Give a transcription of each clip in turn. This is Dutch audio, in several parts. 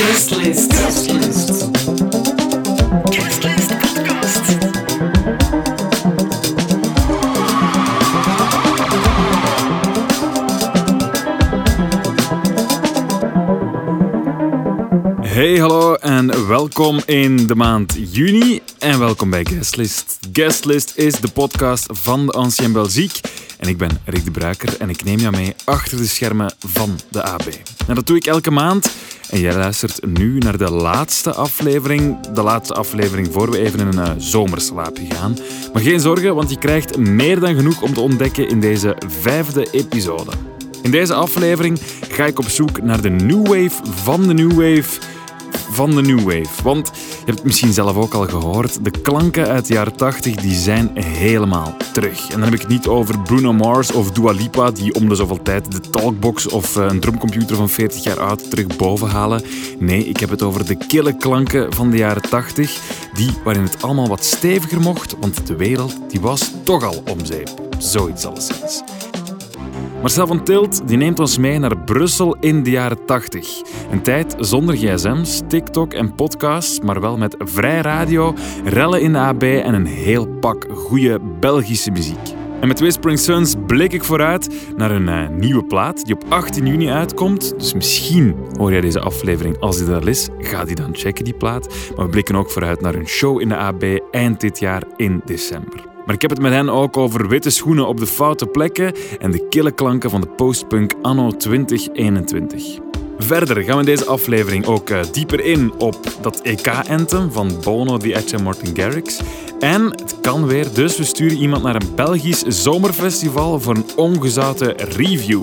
Guestlist. Guestlist. Guestlist Podcast. Hey, hallo en welkom in de maand juni en welkom bij Guestlist. Guestlist is de podcast van de Ancien Belgique en ik ben Rick de Bruiker en ik neem jou mee achter de schermen van de AB. En dat doe ik elke maand en jij luistert nu naar de laatste aflevering, de laatste aflevering voor we even in een uh, zomerslaap gaan. Maar geen zorgen, want je krijgt meer dan genoeg om te ontdekken in deze vijfde episode. In deze aflevering ga ik op zoek naar de new wave van de new wave van de new wave. Want je hebt het misschien zelf ook al gehoord, de klanken uit de jaren 80 die zijn helemaal terug. En dan heb ik het niet over Bruno Mars of Dua Lipa die om de zoveel tijd de talkbox of eh, een drumcomputer van 40 jaar oud terug boven halen. Nee, ik heb het over de kille klanken van de jaren 80, die waarin het allemaal wat steviger mocht, want de wereld die was toch al om zeep. Zoiets alleszins. Marcel van Tilt die neemt ons mee naar Brussel in de jaren 80. Een tijd zonder gsm's, TikTok en podcasts, maar wel met vrij radio, rellen in de AB en een heel pak goede Belgische muziek. En met Whispering Suns blik ik vooruit naar een uh, nieuwe plaat die op 18 juni uitkomt. Dus misschien hoor jij deze aflevering als die er al is. Ga die dan checken, die plaat. Maar we blikken ook vooruit naar een show in de AB eind dit jaar in december. Maar ik heb het met hen ook over witte schoenen op de foute plekken en de kille klanken van de postpunk anno 2021. Verder gaan we in deze aflevering ook uh, dieper in op dat EK-anthem van Bono, The Edge en Martin Garrix. En het kan weer, dus we sturen iemand naar een Belgisch zomerfestival voor een ongezouten review.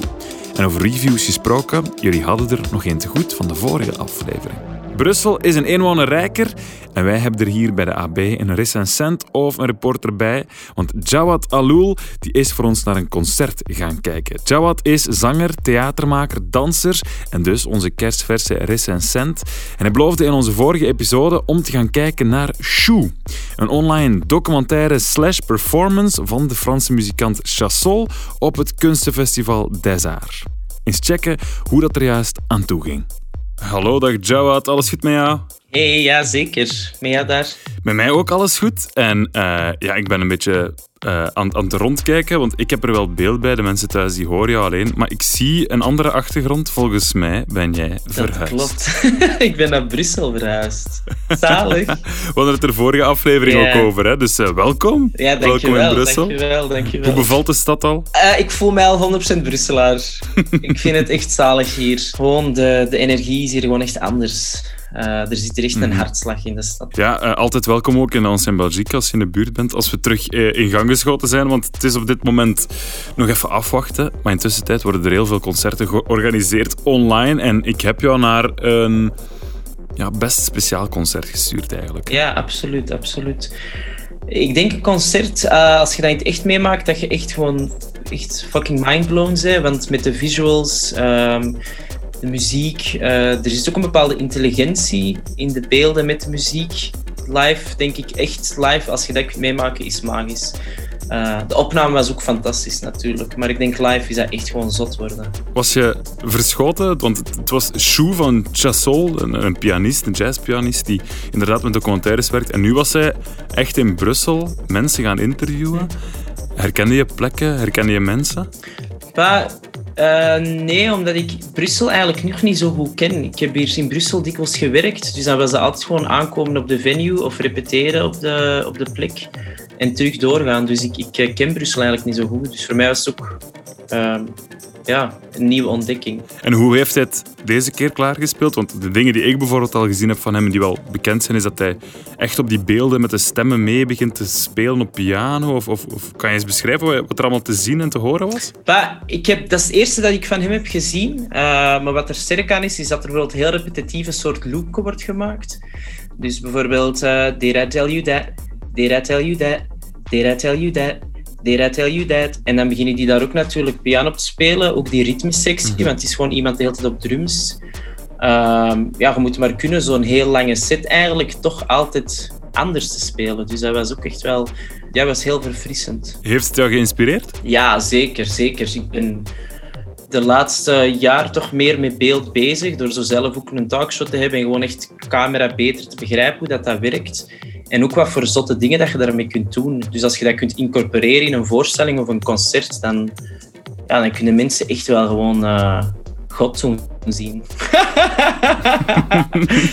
En over reviews gesproken, jullie hadden er nog één te goed van de vorige aflevering. Brussel is een inwoner rijker en wij hebben er hier bij de AB een recensent of een reporter bij. Want Jawad Aloul die is voor ons naar een concert gaan kijken. Jawad is zanger, theatermaker, danser en dus onze kerstverse recensent. En hij beloofde in onze vorige episode om te gaan kijken naar Chou. Een online documentaire slash performance van de Franse muzikant Chassol op het kunstenfestival Des Arts. Eens checken hoe dat er juist aan toe ging. Hallo, dag Jawad. Alles goed met jou? Hey, ja, zeker. Daar? Met mij ook alles goed. En uh, ja, ik ben een beetje uh, aan, aan het rondkijken, want ik heb er wel beeld bij. De mensen thuis die horen jou alleen. Maar ik zie een andere achtergrond. Volgens mij ben jij verhuisd. Dat klopt. ik ben naar Brussel verhuisd. Zalig. We hadden het er vorige aflevering ook over, hè? dus uh, welkom. Ja, welkom in Brussel. Dankjewel, dankjewel. Hoe bevalt de stad al? Uh, ik voel mij al 100% Brusselaar. ik vind het echt zalig hier. Gewoon, de, de energie is hier gewoon echt anders. Uh, er zit er echt een hartslag in de stad. Ja, uh, altijd welkom ook in Ancien Belgique als je in de buurt bent. Als we terug uh, in gang geschoten zijn, want het is op dit moment nog even afwachten. Maar intussen tijd worden er heel veel concerten georganiseerd online. En ik heb jou naar een ja, best speciaal concert gestuurd eigenlijk. Ja, absoluut, absoluut. Ik denk een concert, als je dat in echt meemaakt, dat je echt gewoon echt fucking mindblown bent. Want met de visuals... Um, de muziek. Uh, er is ook een bepaalde intelligentie in de beelden met de muziek. Live, denk ik echt live, als je dat kunt meemaken, is magisch. Uh, de opname was ook fantastisch natuurlijk, maar ik denk live is dat echt gewoon zot worden. Was je verschoten? Want het was Chou van Chassol, een, een pianist, een jazzpianist, die inderdaad met documentaires werkt. En nu was hij echt in Brussel mensen gaan interviewen. Herkende je plekken? Herkende je mensen? Pa, uh, nee, omdat ik Brussel eigenlijk nog niet zo goed ken. Ik heb hier in Brussel dikwijls gewerkt, dus dan was dat altijd gewoon aankomen op de venue of repeteren op de, op de plek en terug doorgaan. Dus ik, ik ken Brussel eigenlijk niet zo goed. Dus voor mij was het ook uh, ja, een nieuwe ontdekking. En hoe heeft hij het deze keer klaargespeeld? Want de dingen die ik bijvoorbeeld al gezien heb van hem, die wel bekend zijn, is dat hij echt op die beelden met de stemmen mee begint te spelen op piano. Of, of, of kan je eens beschrijven wat er allemaal te zien en te horen was? Bah, ik heb, dat is het eerste dat ik van hem heb gezien. Uh, maar wat er sterk aan is, is dat er bijvoorbeeld heel repetitief een soort loop wordt gemaakt. Dus bijvoorbeeld, uh, did I tell you that? Did I tell you that? Did I tell you that? Did I tell you that? En dan beginnen die daar ook natuurlijk piano te spelen, ook die ritmesectie, mm -hmm. want het is gewoon iemand de hele tijd op drums. Um, ja, je moet maar kunnen zo'n heel lange set eigenlijk toch altijd anders te spelen. Dus dat was ook echt wel, ja, was heel verfrissend. Heeft het jou geïnspireerd? Ja, zeker, zeker. Ik ben de laatste jaar toch meer met beeld bezig. Door zo zelf ook een talkshow te hebben en gewoon echt camera beter te begrijpen hoe dat, dat werkt. En ook wat voor zotte dingen dat je daarmee kunt doen. Dus als je dat kunt incorporeren in een voorstelling of een concert, dan, ja, dan kunnen mensen echt wel gewoon uh, God doen zien.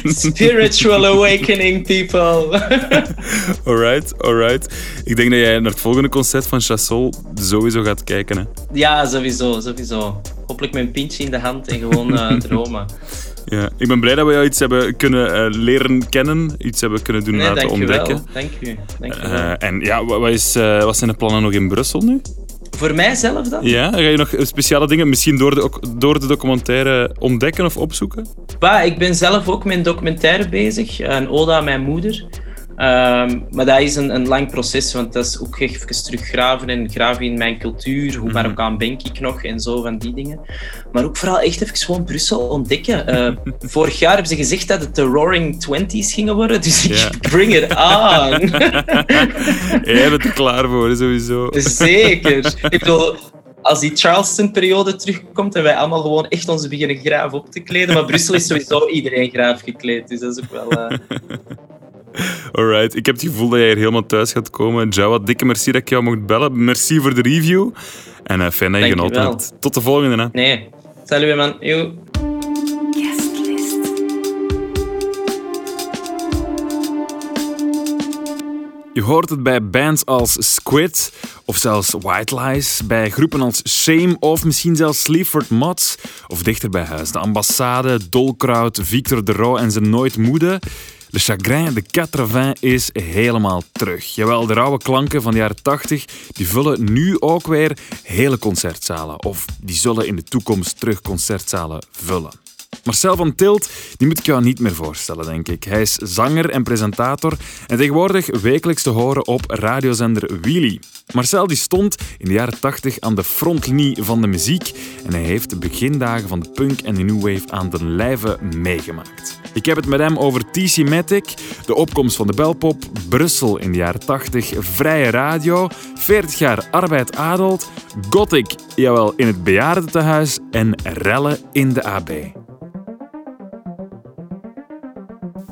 Spiritual awakening, people. alright, alright. Ik denk dat jij naar het volgende concert van Chassol sowieso gaat kijken. Hè? Ja, sowieso, sowieso. Hopelijk met een pintje in de hand en gewoon uh, dromen. Ja, ik ben blij dat we jou iets hebben kunnen uh, leren kennen, iets hebben kunnen doen nee, laten dank ontdekken. Dank u. Dank u wel. en ja, wat, is, uh, wat zijn de plannen nog in Brussel nu? Voor mijzelf dan? Ja, ga je nog speciale dingen misschien door de, door de documentaire ontdekken of opzoeken? Bah, ik ben zelf ook met een documentaire bezig, een ode aan mijn moeder. Um, maar dat is een, een, lang proces, want dat is ook even teruggraven en graven in mijn cultuur. Hoe Marokkaan ben ik nog en zo van die dingen. Maar ook vooral echt even gewoon Brussel ontdekken. Uh, vorig jaar hebben ze gezegd dat het de Roaring Twenties gingen worden, dus Ja. ik bring it on. Jij bent er klaar voor, sowieso. Zeker. Ik bedoel, als die Charleston-periode terugkomt en wij allemaal gewoon echt onze beginnen graaf op te kleden. Maar Brussel is sowieso iedereen graaf gekleed, dus dat is ook wel... Uh... Alright, ik heb het gevoel dat jij hier helemaal thuis gaat komen. Jawad, dikke merci dat ik jou mocht bellen. Merci voor de review. En uh, fijn dat je genoten hebt. Tot de volgende. Hè. Nee. Salut man. Yo. Je hoort het bij bands als Squid of zelfs White Lies, bij groepen als Shame of misschien zelfs Sleaford Mods of dichter bij huis. De ambassade, Dolkraut, Victor de Roo en zijn Nooit Moede. Le Chagrin de Quatre is helemaal terug. Jawel, de rauwe klanken van de jaren 80 die vullen nu ook weer hele concertzalen. Of die zullen in de toekomst terug concertzalen vullen. Marcel van Tilt die moet ik jou niet meer voorstellen, denk ik. Hij is zanger en presentator en tegenwoordig wekelijks te horen op radiozender Wheelie. Marcel die stond in de jaren 80 aan de frontlinie van de muziek en hij heeft de begindagen van de punk en de new wave aan den lijve meegemaakt. Ik heb het met hem over TC Matic, de opkomst van de belpop, Brussel in de jaren 80, vrije radio, 40 jaar arbeid adelt, gothic, jawel, in het bejaardentehuis en rellen in de AB.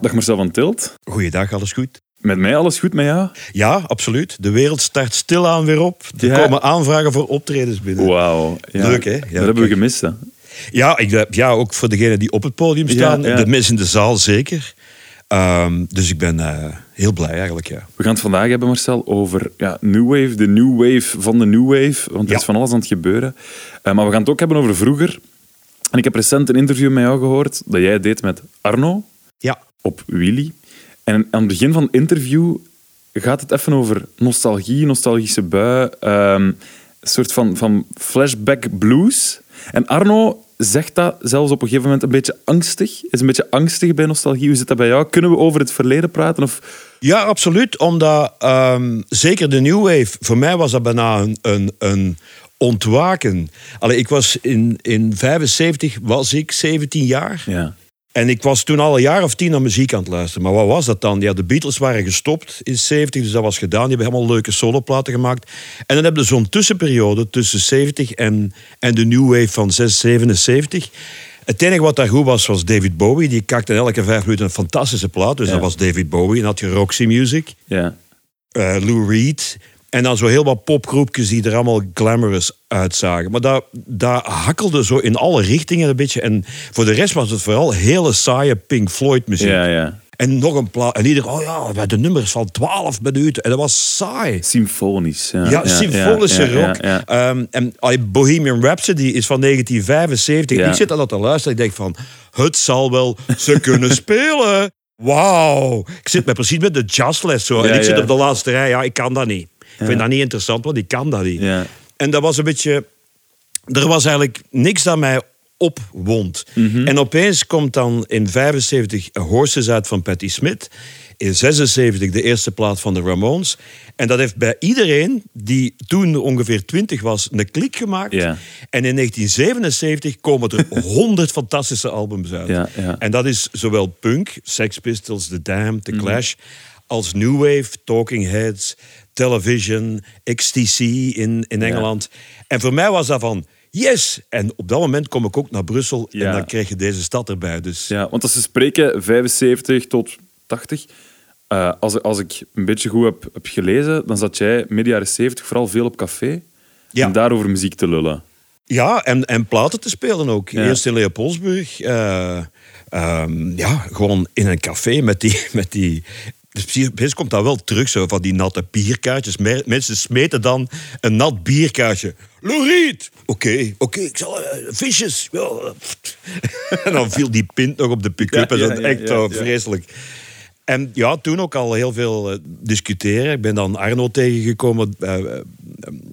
Dag Marcel van Tilt. Goeiedag, alles goed? Met mij alles goed met jou? Ja, absoluut. De wereld start stilaan weer op. Er Ja. komen aanvragen voor optredens binnen. Wauw. Ja, Leuk, hè? Ja, dat hebben we gemist, hè? Ja, ik, ja, ook voor degenen die op het podium staan. Ja. De mensen in de zaal zeker. Ehm, dus ik ben eh, heel blij eigenlijk, ja. We gaan het vandaag hebben, Marcel, over ja, New Wave, de New Wave van de New Wave. Want er Ja. is van alles aan het gebeuren. Eh, maar we gaan het ook hebben over vroeger. En ik heb recent een interview met jou gehoord dat jij deed met Arno Ja, op Willy. En aan het begin van het interview gaat het even over nostalgie, nostalgische bui, ehm, een soort van, van flashback blues. En Arno zegt dat zelfs op een gegeven moment een beetje angstig. Is een beetje angstig bij nostalgie. Hoe zit dat bij jou? Kunnen we over het verleden praten? Of... ja absoluut. Omdat ehm, zeker de New Wave, voor mij was dat bijna een, een, een ontwaken. Allee, ik was in, in 75 was ik 17 jaar. Ja. En ik was toen al een jaar of tien naar muziek aan het luisteren. Maar wat was dat dan? Ja, de Beatles waren gestopt in 70, dus dat was gedaan. Die hebben helemaal leuke soloplaten gemaakt. En dan hebben we zo'n tussenperiode tussen 70 en, en de New Wave van 6, 77. Het enige wat daar goed was, was David Bowie. Die kakte elke vijf minuten een fantastische plaat. Dus Ja. dat was David Bowie. En dan had je Roxy Music, Ja. eh, Lou Reed. En dan zo heel wat popgroepjes die er allemaal glamorous uitzagen. Maar dat, dat hakkelde zo in alle richtingen een beetje. En voor de rest was het vooral hele saaie Pink Floyd muziek. Ja, ja. En nog een plaat. En iedereen, oh ja, de nummers van 12 minuten. En dat was saai. Symfonisch. Ja, Ja, symfonische ja, rock. Ehm, en Bohemian Rhapsody is van 1975. Ja. Ik zit aan dat te luisteren. Ik denk van, het zal wel ze kunnen spelen. Wauw. Ik zit met precies met de jazzles zo. En ik zit op de laatste rij. Ja, ik kan dat niet. Ik vind dat niet interessant, want ik kan dat niet. Ja. En dat was een beetje... Er was eigenlijk niks dat mij opwond. Mhm. En opeens komt dan in 75 Horses uit van Patti Smith. In 76 de eerste plaat van de Ramones. En dat heeft bij iedereen die toen ongeveer 20 was een klik gemaakt. En in 1977 komen er 100 fantastische albums uit. En dat is zowel punk, Sex Pistols, The Mhm. The Clash, als New Wave, Talking Heads, Television, XTC in, in Engeland. En voor mij was dat van, yes! En op dat moment kom ik ook naar Brussel Ja. en dan krijg je deze stad erbij. Dus Ja, want als ze spreken 75 tot 80. eh, als, als ik een beetje goed heb, heb gelezen, dan zat jij midden jaren 70 vooral veel op café. Ja. En daarover muziek te lullen. Ja, en, en platen te spelen ook. Ja. Eerst in Leopoldsburg. eh, ehm, ja, gewoon in een café met die... Met die dus precies komt dat wel terug, zo, van die natte bierkaartjes. Mensen smeten dan een nat bierkaartje. Loriet! Oké, oké, ik zal... eh, visjes! Ja. en dan viel die pint nog op de pick-up. Ja, en zo. ja, Echt ja, vreselijk. En ja, toen ook al heel veel discussiëren. Ik ben dan Arno tegengekomen eh,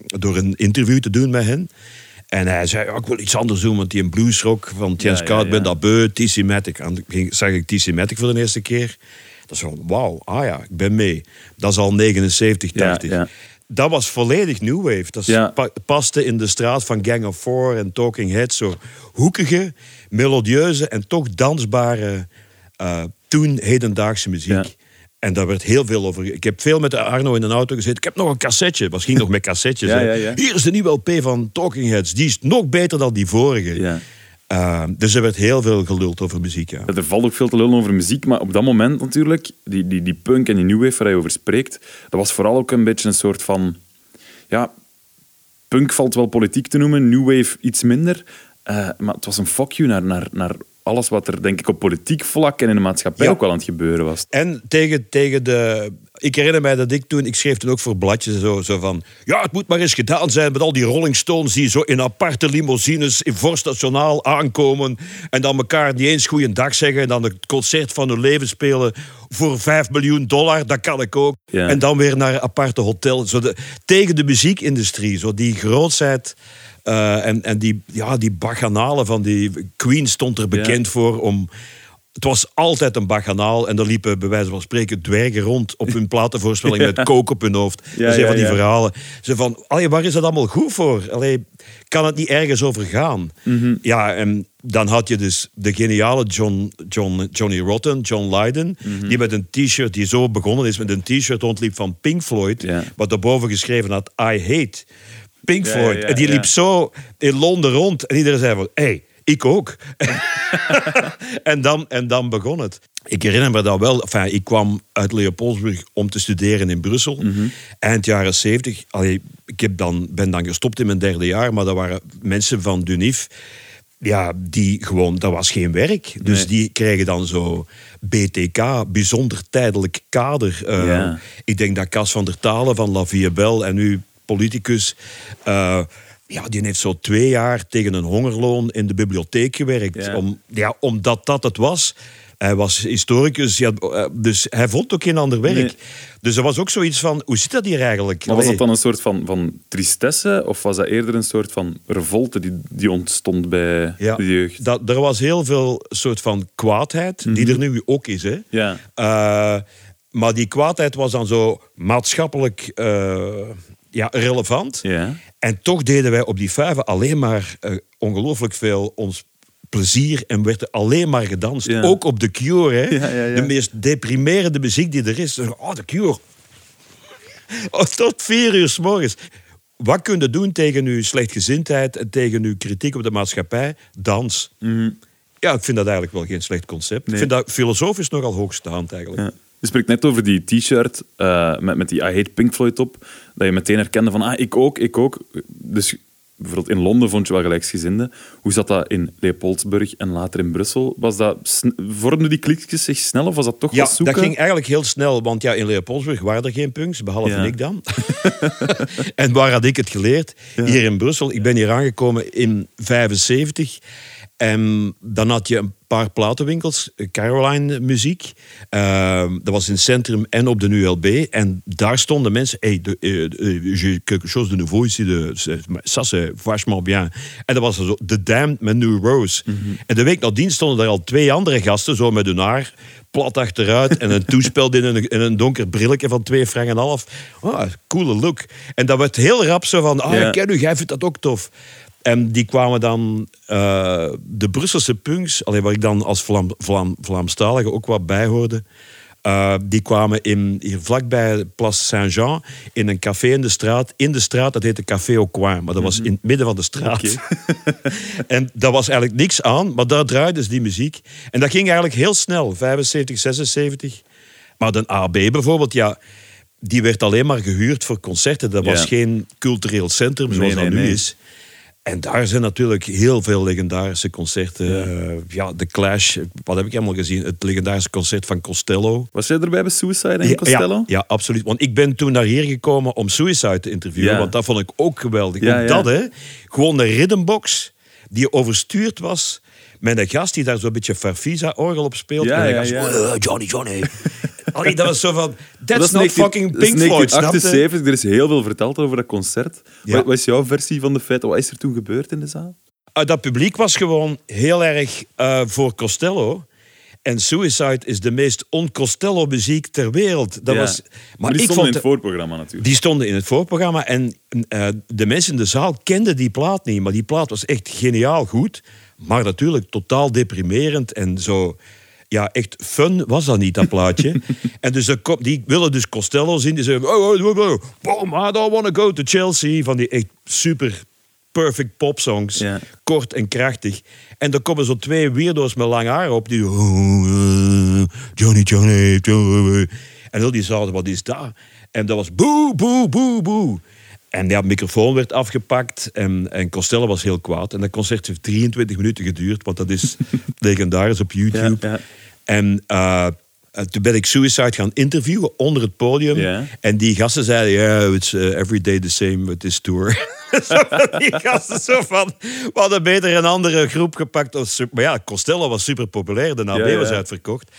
door een interview te doen met hen. En hij zei, ja, ik wil iets anders doen, want die een bluesrock van Jens Koud, ben dat beu, TC Matic. En toen ging- zag ik TC Matic voor de eerste keer. Dat is van, wauw, ah ja, ik ben mee. Dat is al 79, Ja, 80. ja. Dat was volledig New Wave. Dat is- Ja. pa- paste in de straat van Gang of Four en Talking Heads. Zo hoekige, melodieuze en toch dansbare, eh, toen hedendaagse muziek. En daar werd heel veel over. Ik heb veel met Arno in een auto gezeten. Ik heb nog een cassetje. Was ging nog met cassettes. Ja, hè. ja, ja. Hier is de nieuwe LP van Talking Heads. Die is nog beter dan die vorige. Ja. Eh, dus er werd heel veel geluld over muziek. Ja. Er valt ook veel te lullen over muziek, maar op dat moment natuurlijk, die, die, die punk en die new wave waar je over spreekt, dat was vooral ook een beetje een soort van... Ja, punk valt wel politiek te noemen, new wave iets minder. eh, maar het was een fuck you naar, naar, naar alles wat er, denk ik, op politiek vlak en in de maatschappij Ja. ook wel aan het gebeuren was. En tegen, tegen de... Ik herinner mij dat ik toen... Ik schreef toen ook voor bladjes zo, zo van... Ja, het moet maar eens gedaan zijn met al die Rolling Stones... die zo in aparte limousines in Vorst Nationaal aankomen... en dan elkaar niet eens goeiedag zeggen... en dan het concert van hun leven spelen voor 5 miljoen dollar. Dat kan ik ook. Ja. En dan weer naar een aparte hotel. Zo de, tegen de muziekindustrie. Zo die grootheid... eh, en, en die, ja, die bacchanalen van die... Queen stond er bekend voor om... Het was altijd een baganaal en er liepen bij wijze van spreken dwergen rond op hun platenvoorspelling met kook op hun hoofd. Ja, dat zijn ja, van die verhalen. Ze van, allee, waar is dat allemaal goed voor? Allee, kan het niet ergens over gaan? Mhm. Ja, en dan had je dus de geniale John, John, Johnny Rotten, John Lydon, Mhm. die met een t-shirt, die zo begonnen is, met een t-shirt rondliep van Pink Floyd, wat daarboven geschreven had, I hate Pink Floyd. ja, en die ja. liep zo in Londen rond en iedereen zei van, hey, ik ook. en, dan, en dan begon het. Ik herinner me dat wel. Enfin, ik kwam uit Leopoldsburg om te studeren in Brussel. Mhm. Eind jaren zeventig. Ik heb dan, ben dan gestopt in mijn derde jaar, maar dat waren mensen van Dunif. Ja, die gewoon, dat was geen werk. Dus Nee. die krijgen dan zo BTK, bijzonder tijdelijk kader. Eh, Ja. Ik denk dat Cas van der Talen van La Vie Belle en nu politicus. eh, ja, die heeft zo twee jaar tegen een hongerloon in de bibliotheek gewerkt. Ja. Om, ja, omdat dat het was. Hij was historicus, ja, eh, dus hij vond ook geen ander werk. Nee. Dus er was ook zoiets van, hoe zit dat hier eigenlijk? Maar was dat dan een soort van, van tristesse of was dat eerder een soort van revolte die, die ontstond bij Ja, de jeugd? dat, er was heel veel soort van kwaadheid, die er nu ook is. Hè. Mhm. Ja. Eh, maar die kwaadheid was dan zo maatschappelijk eh, ja, relevant. Ja. En toch deden wij op die vijven alleen maar eh, ongelooflijk veel ons plezier en werd er alleen maar gedanst. Ja. Ook op The Cure, hè. Ja, de meest deprimerende muziek die er is. Oh, The Cure. Oh, tot vier uur s morgens. Wat kun je doen tegen uw slechtgezindheid en tegen uw kritiek op de maatschappij? Dans. Ja, ik vind dat eigenlijk wel geen slecht concept. Mhm. Nee. Ik vind dat filosofisch nogal hoogstaand eigenlijk. Je spreekt net over die t-shirt eh, met, met die I Hate Pink Floyd op. Dat je meteen herkende van, ah, ik ook, ik ook. Dus bijvoorbeeld in Londen vond je wel gelijksgezinden. Hoe zat dat in Leopoldsburg en later in Brussel? Was dat vormden die klikjes zich snel of was dat toch Ja, wat zoeken? dat ging eigenlijk heel snel, want ja, in Leopoldsburg waren er geen punks, behalve Ja. ik dan. en waar had ik het geleerd? Hier in Brussel. Ik ben hier aangekomen in 75. En dan had je een paar platenwinkels, Caroline Muziek. Ehm, dat was in het centrum en op de ULB. En daar stonden mensen. Hey, de, eh, eh, j'ai quelque chose de nouveau ici. De, ça, c'est vachement bien. En dat was zo The Damned met New Rose. En de week nadien stonden er al twee andere gasten, zo met hun haar plat achteruit en een toespel in een, in een donker brilletje van twee frank en half. Ah, coole look. En dat werd heel rap zo van, ah, Ja. ik ken u, jij vindt dat ook tof. En die kwamen dan, eh, de Brusselse punks, allee, waar ik dan als Vlaam, Vlaam, Vlaamstalige ook wat bij hoorde, Eh, die kwamen in, hier vlakbij Place Saint-Jean in een café in de straat. In de straat, dat heette Café au Coin. Maar dat was in het midden van de straat. en daar was eigenlijk niks aan, maar daar draaide ze die muziek. En dat ging eigenlijk heel snel, 75, 76. Maar de AB bijvoorbeeld, ja, die werd alleen maar gehuurd voor concerten. Dat was Ja. geen cultureel centrum zoals Nee, dat nu nee. is. En daar zijn natuurlijk heel veel legendarische concerten. Ja. ja, The Clash, wat heb ik helemaal gezien? Het legendarische concert van Costello. Was jij erbij bij Suicide en Ja, Costello? Ja, ja, absoluut. Want ik ben toen naar hier gekomen om Suicide te interviewen. Want dat vond ik ook geweldig. Ja, ook dat, hè. Gewoon een rhythmbox die overstuurd was met een gast die daar zo'n beetje Farfisa-orgel op speelt. En gast, ja. "Oh, Johnny, Johnny. Allee, dat was zo van, that's is not 19 fucking dat is Pink Floyd, snap je? 1978, er is heel veel verteld over dat concert. Ja. Wat, wat is jouw versie van de feiten? Wat is er toen gebeurd in de zaal? Uh, dat publiek was gewoon heel erg uh, voor Costello. En Suicide is de meest on-Costello muziek ter wereld. Dat Ja. was, Maar die ik stonden vond in het voorprogramma natuurlijk. Die stonden in het voorprogramma en eh, de mensen in de zaal kenden die plaat niet. Maar die plaat was echt geniaal goed. Maar natuurlijk totaal deprimerend en zo... Ja, echt fun was dat niet, dat plaatje. en dus kom- die willen dus Costello zien. Die zeggen... Oh, oh, oh, oh, I don't want to go to Chelsea. Van die echt super perfect popsongs. Ja. Kort en krachtig. En dan komen zo twee weirdo's met lang haar op. Die... Johnny, Johnny, Johnny. En heel die zaal, wat is dat? En dat was boe, boe, boe, boe. En ja, de microfoon werd afgepakt en, en Costello was heel kwaad. En dat concert heeft 23 minuten geduurd, want dat is legendarisch op YouTube. Ja, ja. En eh, eh, toen ben ik Suicide gaan interviewen onder het podium. En die gasten zeiden, ja, it's uh, every day the same with this tour. Zo van die gasten zo van, we hadden beter een andere groep gepakt. Of Maar ja, Costello was super populair, de AB Ja, ja. was uitverkocht.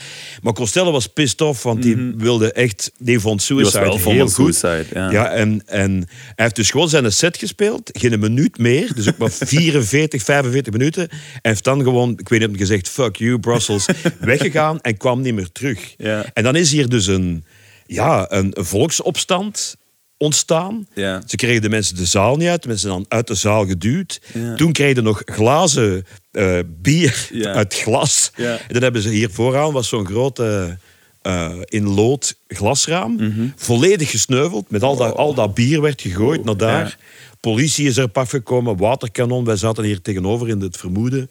Maar Costello was pissed off, want die wilde echt, die vond Mhm. was Suicide wel heel goed. Suicide, ja. ja en, en hij heeft dus gewoon zijn set gespeeld, geen minuut meer, dus ook maar 44, 45 minuten. En heeft dan gewoon, ik weet niet, gezegd, fuck you, Brussels, weggegaan en kwam niet meer terug. En dan is hier dus een, ja, een volksopstand ontstaan. Ja. Ze kregen de mensen de zaal niet uit, de mensen dan uit de zaal geduwd. Ja. Toen kregen ze nog glazen eh, bier Ja. uit glas. En dan hebben ze hier vooraan was zo'n grote eh, in lood glasraam, Mhm. volledig gesneuveld. Met al dat, al dat bier werd gegooid naar daar. Oh. Politie is erop afgekomen, waterkanon. Wij zaten hier tegenover in het vermoeden.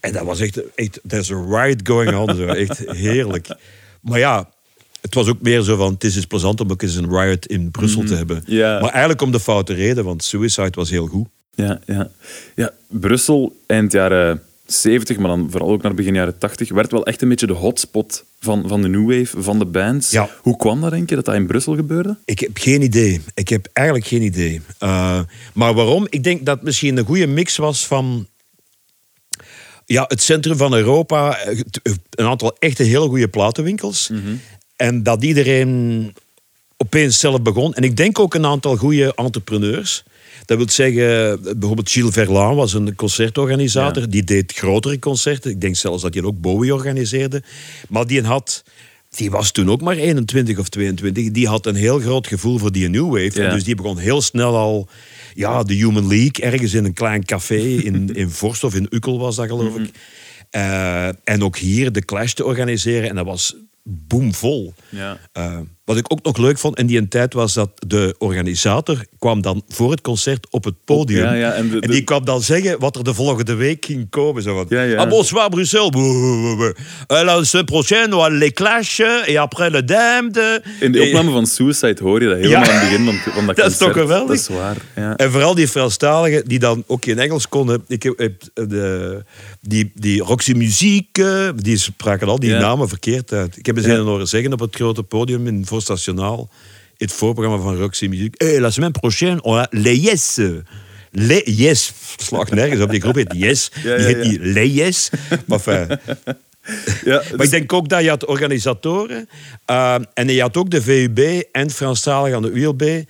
En dat was echt, echt there's a riot going on. Zo. Echt heerlijk. Maar ja, het was ook meer zo van, het is eens plezant om ook eens een riot in Brussel te hebben. Mhm. Ja. Maar eigenlijk om de foute reden, want Suicide was heel goed. Ja, ja. ja, Brussel eind jaren 70, maar dan vooral ook naar begin jaren 80, werd wel echt een beetje de hotspot van, van de new wave, van de bands. Ja. Hoe kwam dat, denk je, dat dat in Brussel gebeurde? Ik heb geen idee. Ik heb eigenlijk geen idee. Uh, maar waarom? Ik denk dat het misschien een goede mix was van... Ja, het centrum van Europa, eh, een aantal echte hele goede platenwinkels. En dat iedereen opeens zelf begon. En ik denk ook een aantal goede entrepreneurs. Dat wil zeggen, bijvoorbeeld Gilles Verlaan was een concertorganisator. Ja. Die deed grotere concerten. Ik denk zelfs dat hij ook Bowie organiseerde. Maar die had... Die was toen ook maar 21 of 22. Die had een heel groot gevoel voor die New Wave. Ja. En dus die begon heel snel al... Ja, de Human League, ergens in een klein café in, in Vorst of in Ukkel was dat, geloof ik. Eh, en ook hier de Clash te organiseren. En dat was boomvol. Ja. Eh, wat ik ook nog leuk vond in die tijd was dat de organisator kwam dan voor het concert op het podium. Ja, ja, en de- die kwam dan zeggen wat er de volgende week ging komen. Zo van, Ja. Ah, bonsoir Bruxelles. Euh, La semaine prochaine, on les Clash. Et après le Damned. In de Et- opname van Suicide hoor je dat helemaal aan het begin van, van dat Dat is toch concert. geweldig? Dat is waar. En vooral die Franstaligen die dan ook in Engels konden. Ik heb, heb de, die, die Roxy Muziek, eh, die spraken al die namen verkeerd uit. Ik heb eens Ja. horen zeggen op het grote podium in In het voorprogramma van Roxy Muziek. Hey, la semaine prochaine, on a les Yes. Les Yes. Slag nergens op. Die groep heet Yes. Ja, die heet niet Les Yes. Maar enfin, Ja, maar ik denk ook dat je had organisatoren eh, en je had ook de VUB en Franstalig aan de ULB.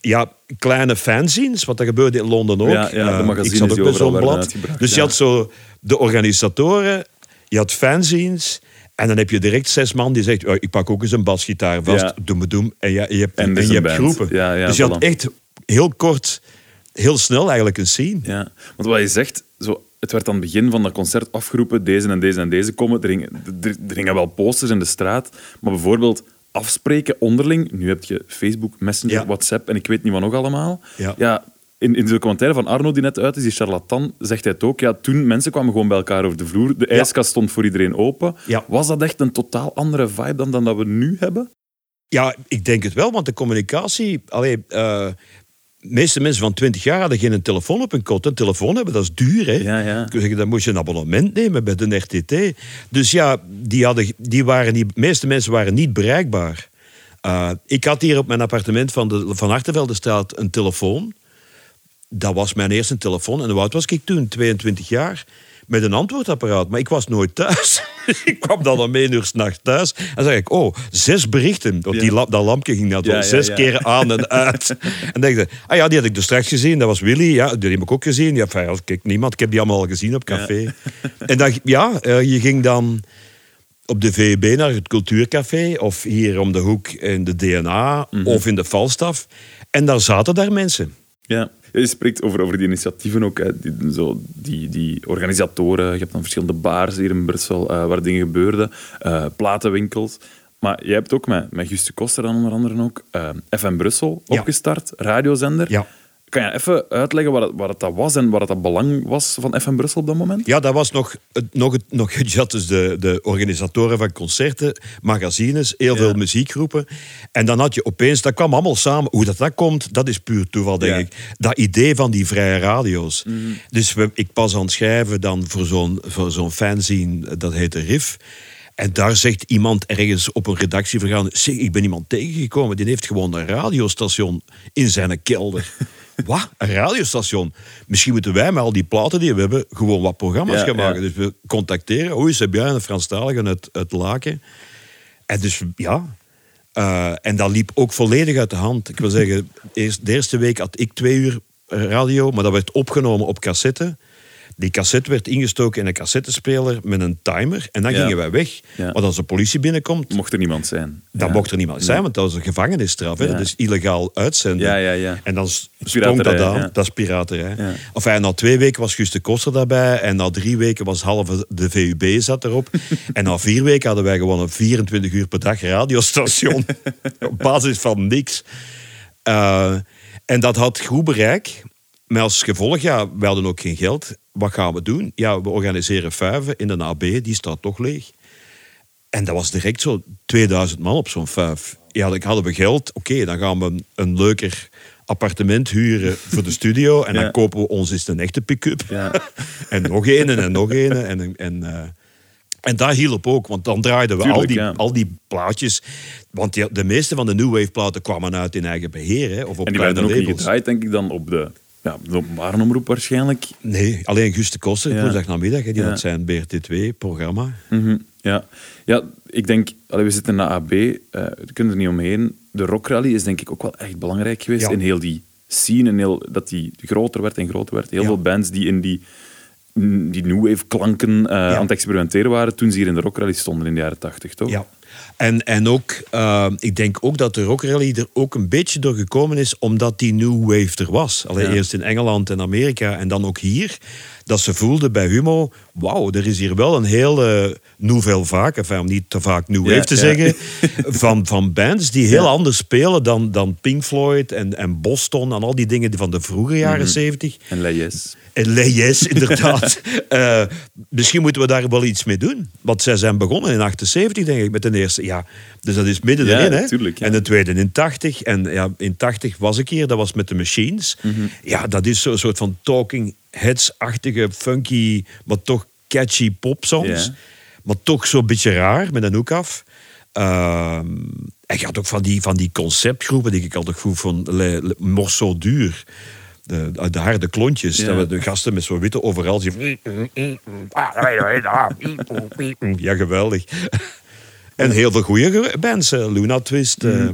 Ja, kleine fanzines, wat dat gebeurde in Londen ook. Ja, ja, de Eh, ik zat ook bij zo'n blad. Dus je ja. had zo de organisatoren, je had fanzines... En dan heb je direct zes man die zegt, "Oh, ik pak ook eens een basgitaar vast, Ja. doe me doem. En je, je hebt, En en je hebt groepen. Ja, ja, dus je had echt heel kort, heel snel eigenlijk een scene. Ja, want wat je zegt, zo het werd aan het begin van dat concert afgeroepen, deze en deze en deze komen. Er hingen, er, er hingen wel posters in de straat, maar bijvoorbeeld afspreken onderling. Nu heb je Facebook, Messenger, Ja. WhatsApp en ik weet niet wat nog allemaal. Ja. In, in de documentaire van Arno die net uit is, die charlatan, zegt hij het ook. Ja, toen mensen kwamen gewoon bij elkaar over de vloer. De ijskast stond voor iedereen open. Ja. Was dat echt een totaal andere vibe dan, dan dat we nu hebben? Ja, ik denk het wel, want de communicatie... Allee, eh, de meeste mensen van 20 jaar hadden geen telefoon op hun kot. Een telefoon hebben, dat is duur. Hè? Ja, zeggen, dan moest je een abonnement nemen bij de RTT. Dus ja, die hadden, die waren niet, de meeste mensen waren niet bereikbaar. Eh, ik had hier op mijn appartement van de Van Achterveldenstraat een telefoon. Dat was mijn eerste telefoon. En hoe oud was ik toen? 22 jaar. Met een antwoordapparaat. Maar ik was nooit thuis. ik kwam dan om één uur s'nachts thuis. En zag ik, oh, zes berichten. Want die dat lampje ging dat Ja, zes ja. keer aan en uit. en dacht ik, ah ja, die had ik dus straks gezien. Dat was Willy. Ja, die heb ik ook gezien. Ja, enfin, kijk, niemand. Ik heb die allemaal al gezien op café. En dan, ja, eh, je ging dan op de VEB naar het Cultuurcafé. Of hier om de hoek in de DNA. Mhm. Of in de Falstaff. En daar zaten daar mensen. Ja. Je spreekt over, over die initiatieven ook, hè. Die, zo, die, die organisatoren. Je hebt dan verschillende bars hier in Brussel eh, waar dingen gebeurden. eh, platenwinkels. Maar jij hebt ook met, met Juste Koster dan onder andere ook eh, FM Brussel Ja. opgestart, radiozender. Ja. Kan je even uitleggen wat het, wat het dat was en wat het dat belang was van FM Brussel op dat moment? Ja, dat was nog, het, nog, het, nog je had dus de, de organisatoren van concerten, magazines, heel veel muziekgroepen. En dan had je opeens, dat kwam allemaal samen. Hoe dat, dat komt, dat is puur toeval, denk Ja. ik. Dat idee van die vrije radio's. Dus we, ik pas aan het schrijven dan voor zo'n voor zo'n fanzine, dat heette RIF. En daar zegt iemand ergens op een redactievergadering... Zeg, ik ben iemand tegengekomen, die heeft gewoon een radiostation in zijn kelder. Wat? Een radiostation? Misschien moeten wij met al die platen die we hebben... gewoon wat programma's Ja, gaan ja. maken. Dus we contacteren. Oei, ze hebben een Franstalige uit, uit Laken. En dus, ja... Eh, en dat liep ook volledig uit de hand. Ik wil zeggen, eerst, de eerste week had ik twee uur radio... maar dat werd opgenomen op cassette... Die cassette werd ingestoken in een cassettespeler met een timer. En dan Ja. gingen wij weg. Ja. Want als de politie binnenkomt, Mocht er niemand zijn. dan Ja. mocht er niemand zijn, want dat was een gevangenisstraf. Hè? Dat is illegaal uitzenden. Ja, ja, ja. En dan sprong dat aan. Dat is piraterij. Ja. Enfin, na twee weken was Guus de Koster daarbij. En na drie weken was halve de VUB zat erop. en na vier weken hadden wij gewoon een 24 uur per dag radiostation. Op basis van niks. Eh, en dat had goed bereik. Maar als gevolg, ja, we hadden ook geen geld. Wat gaan we doen? Ja, we organiseren vuiven in de AB. Die staat toch leeg. En dat was direct zo 2000 man op zo'n vijf. Ja, dan hadden we geld. Oké, dan gaan we een, een leuker appartement huren voor de studio. En Ja. dan kopen we ons eens een echte pick-up. Ja. en nog een en nog een. En, en, eh, en dat hielp ook, want dan draaiden we al, die, ja. al die plaatjes. Want die- de meeste van de New Wave platen kwamen uit in eigen beheer. Hè, of op En die werden ook niet gedraaid, denk ik, dan op de, ja, de openbare omroep waarschijnlijk. Nee, alleen Guus de Koster, Ja. woensdagnamiddag. Die Ja. had zijn BRT2-programma. Mhm, Ja. ja, ik denk, allee, we zitten in de AB, eh we kunnen er niet omheen. De rockrally is denk ik ook wel echt belangrijk geweest Ja. in heel die scene, in heel, dat die groter werd en groter werd. Heel veel bands die in die, die new wave klanken eh, aan het experimenteren waren toen ze hier in de rockrally stonden in de jaren tachtig, toch? Ja. En, en ook, eh, ik denk ook dat de Rock Rally er ook een beetje door gekomen is, omdat die New Wave er was. Alleen Ja. eerst in Engeland en Amerika en dan ook hier. Dat ze voelden bij Humo, wauw, er is hier wel een hele nouvelle vaak, enfin, om niet te vaak New Ja, Wave te ja. zeggen, van, van bands die heel Ja. anders spelen dan, dan Pink Floyd en, en Boston en al die dingen van de vroege jaren Mhm. zeventig. En Leyes. En Leyes, inderdaad. Eh, misschien moeten we daar wel iets mee doen. Want zij zijn begonnen in 78, denk ik, met de eerste. Ja, dus dat is midden erin, hè? tuurlijk. En de tweede in 80. En ja, in 80 was ik hier, dat was met de Machines. Mhm. Ja, dat is zo'n soort van talking heads-achtige, funky, maar toch catchy popsongs. Ja. Maar toch zo'n beetje raar, met een hoek af. En je had ook van die, van die conceptgroepen die ik altijd goed vond. Le, le, Morceau duur. De, de harde klontjes. Ja. Dat we de gasten met zo'n witte overal zien. Ja, geweldig. En heel veel goede bands. eh, Luna Twist. eh.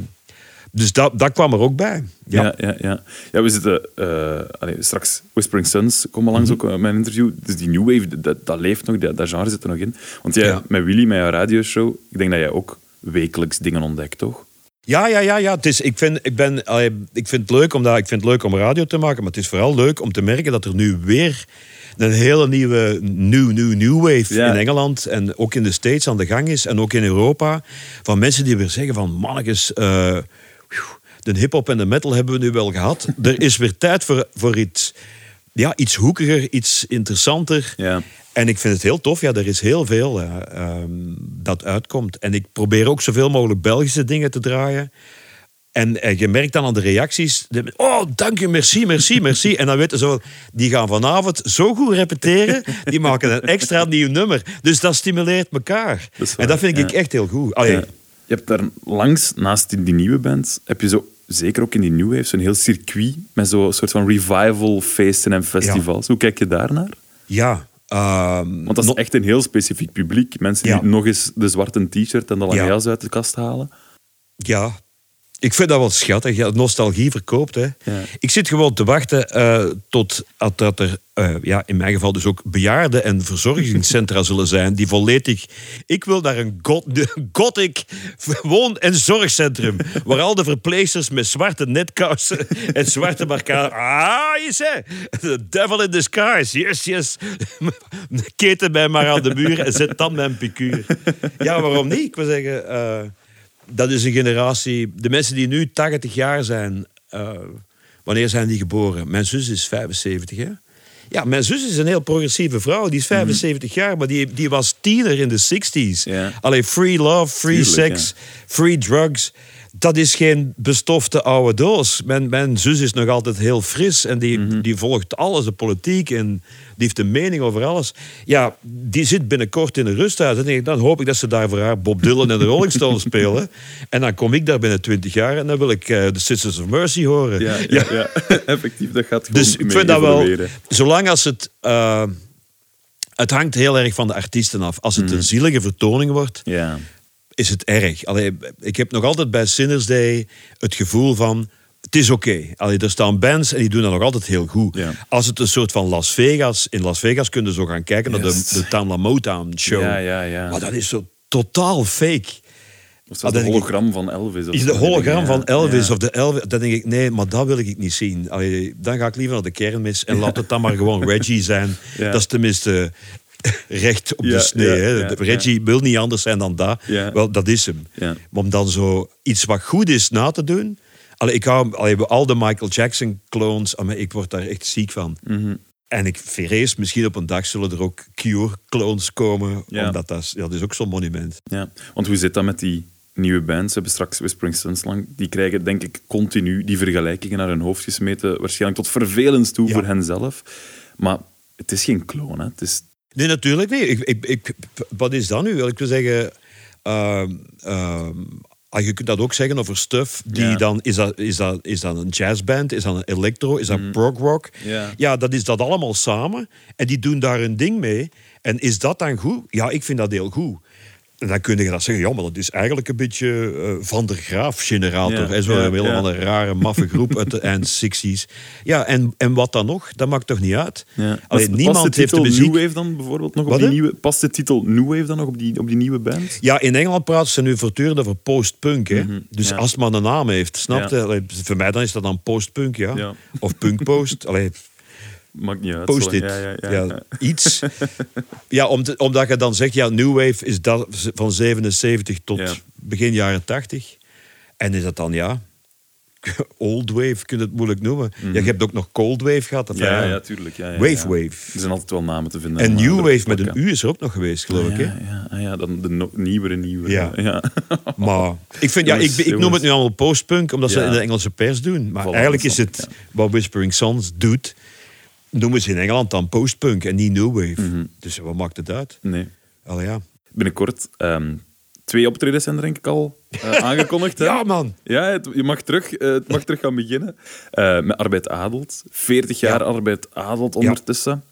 Dus dat, dat kwam er ook bij. Ja. Ja, ja, ja. ja we zitten eh, allee, straks Whispering Suns komen langs Mhm. ook eh, mijn interview. Dus die new wave, dat, dat leeft nog, dat, dat genre zit er nog in. Want jij, Ja. met Willy, met jouw radioshow, ik denk dat jij ook wekelijks dingen ontdekt, toch? Ja, ja, ja, ja. Het is, ik, vind, ik, ben, allee, ik, vind het leuk om dat, ik vind het leuk om radio te maken, maar het is vooral leuk om te merken dat er nu weer een hele nieuwe new, new, new wave Ja. in Engeland en ook in de States aan de gang is en ook in Europa. Van mensen die weer zeggen van mannetjes, eh, de hip-hop en de metal hebben we nu wel gehad. er is weer tijd voor, voor iets, ja, iets hoekiger, iets interessanter. Ja. En ik vind het heel tof. Ja, er is heel veel eh, ehm, dat uitkomt. En ik probeer ook zoveel mogelijk Belgische dingen te draaien. En eh, je merkt dan aan de reacties... de- oh, dank je, merci, merci, merci. En dan weten ze. Die gaan vanavond zo goed repeteren. Die maken een extra nieuw nummer. Dus dat stimuleert elkaar. Dat en dat vind ik echt heel goed. Allee, Ja. Je hebt daar langs, naast die, die nieuwe band, heb je zo, zeker ook in die New Wave, zo'n heel circuit met zo'n soort van revival feesten en festivals. Hoe kijk je daarnaar? ja. ehm, Want dat is echt een heel specifiek publiek. Mensen Ja. die nog eens de zwarte t-shirt en de lange uit de kast halen. Ja, ik vind dat wel schattig. Nostalgie verkoopt. Hè. Ja. Ik zit gewoon te wachten eh, tot dat er, eh, ja, in mijn geval dus ook bejaarden- en verzorgingscentra zullen zijn die volledig... Ik wil naar een got- een gothic woon- en zorgcentrum waar al de verpleegsters met zwarte netkousen en zwarte markade... Ah, je zei, the devil in disguise. Yes, yes. Keten mij maar aan de muur en zet dan mijn picuur. Ja, waarom niet? Ik wil zeggen... eh, dat is een generatie. De mensen die nu 80 jaar zijn. eh, wanneer zijn die geboren? Mijn zus is 75, hè? Ja, mijn zus is een heel progressieve vrouw. Die is 75 jaar, maar die, die was tiener in de 60s. Ja. Allee, free love, free Tuurlijk, sex, free drugs. Dat is geen bestofte oude doos. Mijn, mijn zus is nog altijd heel fris en die, Mhm. die volgt alles, de politiek en die heeft een mening over alles. Ja, die zit binnenkort in een rusthuis. En dan hoop ik dat ze daar voor haar Bob Dylan en de Rolling Stones spelen. En dan kom ik daar binnen 20 jaar en dan wil ik eh, de Sisters of Mercy horen. Ja, ja, ja. effectief. Dat gaat gewoon Dus ik vind dat wel, zolang als het. eh, het hangt heel erg van de artiesten af. Als het een zielige vertoning wordt, Ja. Is het erg. Allee, ik heb nog altijd bij Sinners Day het gevoel van... Het is oké. Allee, Er staan bands en die doen dat nog altijd heel goed. Ja. Als het een soort van Las Vegas... In Las Vegas kunnen ze zo gaan kijken naar de, de Tamla Motown show. Ja, ja, ja. Maar dat is zo totaal fake. Of Ah, dat de ik- hologram van Elvis. Of Is de hologram van. Elvis Ja. of de Elvis... Dan denk ik, nee, maar dat wil ik niet zien. Allee, dan ga ik liever naar de kermis en laat het dan maar gewoon Reggie zijn. Dat is tenminste recht op de snee. hè. Reggie wil niet anders zijn dan dat. Wel, dat is hem. Om dan zo iets wat goed is na te doen... Allee, ik hou allee, al de Michael Jackson clones, ik word daar echt ziek van. Mhm. En ik vrees, misschien op een dag zullen er ook Cure-clones komen. Ja. Omdat dat is, ja, dat is ook zo'n monument. Ja, want hoe zit dat met die nieuwe bands? We hebben straks Whispering Suns lang. Die krijgen denk ik continu die vergelijkingen naar hun hoofd gesmeten. Waarschijnlijk tot vervelens toe Ja. voor hen zelf. Maar het is geen clone, hè. Het is... Nee, natuurlijk niet. Ik, ik, ik, wat is dat nu? Ik wil zeggen... ehm, ehm, ah, je kunt dat ook zeggen over stuff. Die Ja. dan, is, dat, is, dat, is dat een jazzband? Is dat een electro? Is dat prog rock? Ja. ja, dat is dat allemaal samen. En die doen daar hun ding mee. En is dat dan goed? Ja, ik vind dat heel goed. En dan kun je dat zeggen, ja, maar dat is eigenlijk een beetje eh, Van der Graaf-generator. Ja, hè, Zo'n ja, een rare, maffe groep uit de eind 60s. Ja, en, en wat dan nog? Dat maakt toch niet uit? Ja. Alleen, Past- niemand de heeft de muziek... New Wave dan bijvoorbeeld nog op Wat, die nieuwe... Past de titel New Wave dan nog op die, op die nieuwe band? Ja, in Engeland praten ze nu voortdurend over post-punk. Dus Mhm, ja. als het maar een naam heeft, snap je? Voor mij dan is dat dan post-punk, ja. Ja. Of punk-post. Maakt niet uit. post-it. Ja, ja, Ja, ja, ja. iets. ja, om te- omdat je dan zegt, ja, New Wave is dat van 77 tot begin jaren 80. En is dat dan, ja... Old Wave, kun je het moeilijk noemen. Ja, je hebt ook nog Cold Wave gehad. of Mhm. Ja, ja, tuurlijk. Ja, ja, Wave. Wave. Er zijn altijd wel namen te vinden. En New Wave met een. U is er ook nog geweest, geloof ik. Hè? Ja, ja, ja, dan de no- nieuwere nieuwe. Ja. ja. Maar ik, vind, ja, ik, ik noem het nu allemaal postpunk, omdat ze in de Engelse pers doen. Maar eigenlijk is het wat Whispering Sons doet, noemen ze in Engeland dan postpunk en niet new wave. Mhm. Dus wat maakt het uit? Nee. Allee, ja. Binnenkort, ehm, twee optredens zijn er denk ik al eh, aangekondigd. hè? ja, man. Ja, het, je mag terug, eh, het mag terug gaan beginnen. Eh, met Arbeid Adelt. 40 jaar Ja. Arbeid Adelt ondertussen.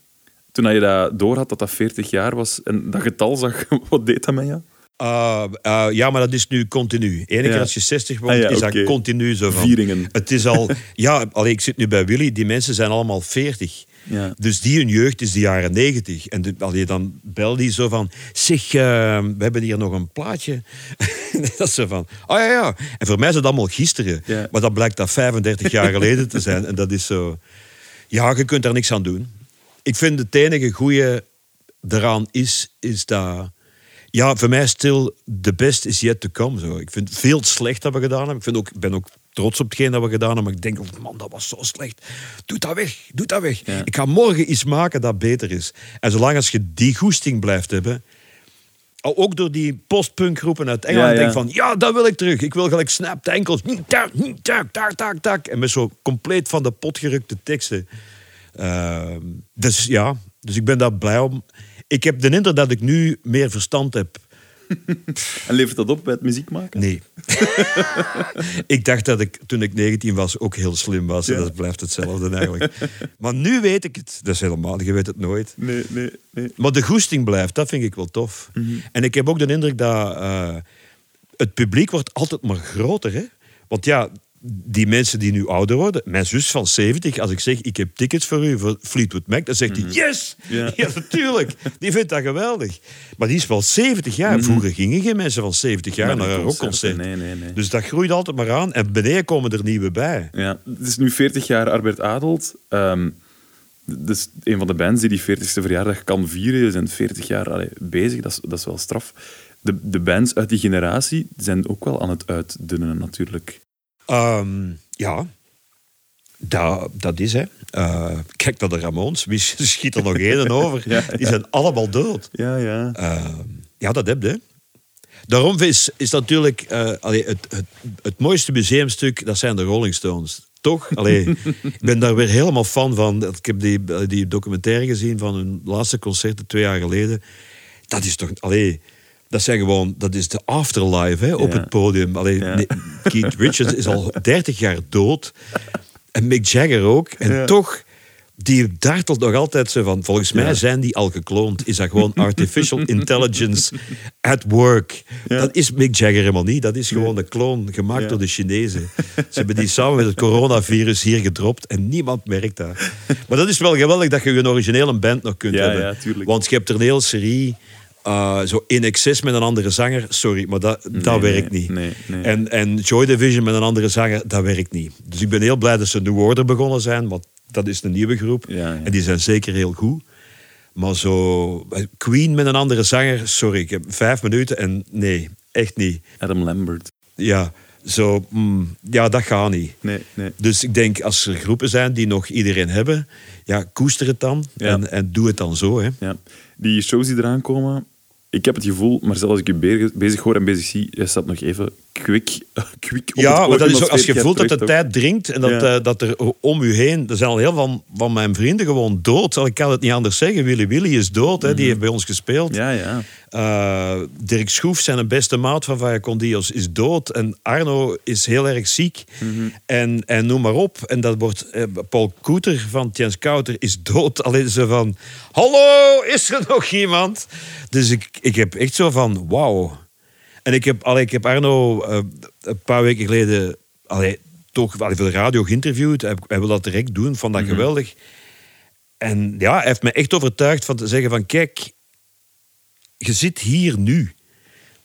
Toen je dat door had dat dat 40 jaar was en dat getal zag, wat deed dat met je? Uh, uh, ja, maar dat is nu continu. Eén keer Ja. als je 60 wordt, Ah ja, is dat continu zo van. Vieringen. Het is al... Ja, allee, ik zit nu bij Willy. Die mensen zijn allemaal 40. Ja. Dus die hun jeugd is de jaren 90. En de, allee, dan bel die zo van... Zeg, eh, we hebben hier nog een plaatje. dat is zo van... Oh ja, ja. En voor mij is het allemaal gisteren. Ja. Maar dat blijkt dat 35 jaar geleden te zijn. En dat is zo... Ja, je kunt daar niks aan doen. Ik vind het enige goede eraan is, is dat... Ja, voor mij stil, the best is yet to come. Zo. Ik vind veel slecht dat we gedaan hebben. Ik vind ook, ben ook trots op hetgeen dat we gedaan hebben. Maar ik denk, oh man, dat was zo slecht. Doe dat weg, doe dat weg. Ja. Ik ga morgen iets maken dat beter is. En zolang als je die goesting blijft hebben... Ook door die postpunkgroepen uit Engeland. Ja, denk van, ja, dat wil ik terug. Ik wil gelijk snap de enkels. Tak, tak, tak, tak, tak. En met zo compleet van de pot gerukte teksten. Ehm, dus ja, dus ik ben daar blij om. Ik heb de indruk dat ik nu meer verstand heb. En levert dat op bij het muziek maken? Nee. ik dacht dat ik toen ik 19 was ook heel slim was. En dat blijft hetzelfde eigenlijk. maar nu weet ik het. Dat is helemaal, je weet het nooit. Nee, nee, nee. Maar de goesting blijft, dat vind ik wel tof. En ik heb ook de indruk dat eh, het publiek wordt altijd maar groter. Hè? Want ja, die mensen die nu ouder worden, mijn zus van 70, als ik zeg ik heb tickets voor u voor Fleetwood Mac, dan zegt hij yes! Ja. Ja. natuurlijk. Die vindt dat geweldig. Maar die is wel 70 jaar. Vroeger gingen geen mensen van 70 jaar Naar naar een een concert, rockconcert. nee, nee, nee. Dus dat groeit altijd maar aan. En beneden komen er nieuwe bij. Ja, het is nu 40 jaar Arbert Adelt. Ehm dus een van de bands die die 40ste verjaardag kan vieren. Die zijn 40 jaar allee, bezig, dat is, dat is wel straf. De, de bands uit die generatie zijn ook wel aan het uitdunnen, natuurlijk. Ehm, ja, dat, dat is hè. Eh, kijk naar de Ramones. Wie schiet er nog één over? Ja, Die zijn allemaal dood. Ja, ja. Ehm, ja, dat heb je. Daarom is, is natuurlijk allee, het, het, het mooiste museumstuk, dat zijn de Rolling Stones. Toch? Allee, ik ben daar weer helemaal fan van. Ik heb die, die documentaire gezien van hun laatste concerten twee jaar geleden. Dat is toch... Allee, dat zijn gewoon... Dat is de afterlife hè, op Ja. het podium. Allee, Ja. nee, Keith Richards is al 30 jaar dood. En Mick Jagger ook. En Ja. toch... Die dartelt nog altijd zo van. Volgens mij zijn die al gekloond. Is dat gewoon artificial intelligence at work? Dat is Mick Jagger helemaal niet. Dat is gewoon een kloon gemaakt door de Chinezen. Ze hebben die samen met het coronavirus hier gedropt en niemand merkt dat. Maar dat is wel geweldig dat je een originele band nog kunt hebben. Want je hebt er een hele serie. Eh, zo in excess met een andere zanger. Sorry, maar dat, dat nee, werkt niet. nee. En, en Joy Division met een andere zanger, dat werkt niet. Dus ik ben heel blij dat ze New Order begonnen zijn, want dat is een nieuwe groep. Ja, ja. En die zijn zeker heel goed. Maar zo, eh, Queen met een andere zanger, sorry, ik heb vijf minuten en nee, echt niet. Adam Lambert. Ja, zo, mm, ja, dat gaat niet. Nee, nee. Dus ik denk, als er groepen zijn die nog iedereen hebben, ja, koester het dan Ja. en, en doe het dan zo. Hè. Ja. Die shows die eraan komen, ik heb het gevoel, maar zelfs als ik je be- bezig hoor en bezig zie, je staat nog even kwik, kwik op Ja, dat is als ook, als je 40 voelt dat de tijd dringt en dat, Ja. eh, dat er om u heen... Er zijn al heel veel van, van mijn vrienden gewoon dood. Ik kan het niet anders zeggen. Willy Willy is dood, hè, die heeft bij ons gespeeld. Ja, ja. Eh, Dirk Schroef, zijn beste maat van Vaya Condios, is dood. En Arno is heel erg ziek. en, en noem maar op. En dat wordt... eh, Paul Koeter van Jens Kouter is dood. Alleen zo van... Hallo, is er nog iemand? Dus ik, ik heb echt zo van... Wauw. En ik heb, allee, ik heb Arno eh, een paar weken geleden... Allee, toch allee, voor de radio geïnterviewd. Hij, hij wil dat direct doen. Vond dat geweldig. En ja, hij heeft me echt overtuigd van te zeggen van... Kijk, je zit hier nu.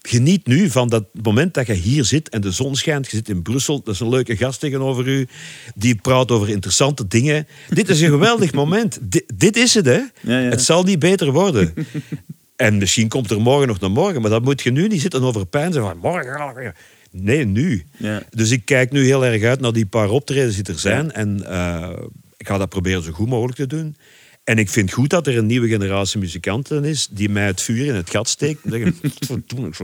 Geniet nu van dat moment dat je hier zit en de zon schijnt. Je zit in Brussel, dat is een leuke gast tegenover u. Die praat over interessante dingen. Dit is een geweldig moment. Di- dit is het, hè. Ja, ja. Het zal niet beter worden. en misschien komt er morgen nog naar morgen, maar dat moet je nu niet zitten over pijn van morgen. Nee, nu. Ja. Dus ik kijk nu heel erg uit naar die paar optredens die er zijn. En eh, ik ga dat proberen zo goed mogelijk te doen. En ik vind goed dat er een nieuwe generatie muzikanten is die mij het vuur in het gat steekt. En zeggen, "Verdomme, ik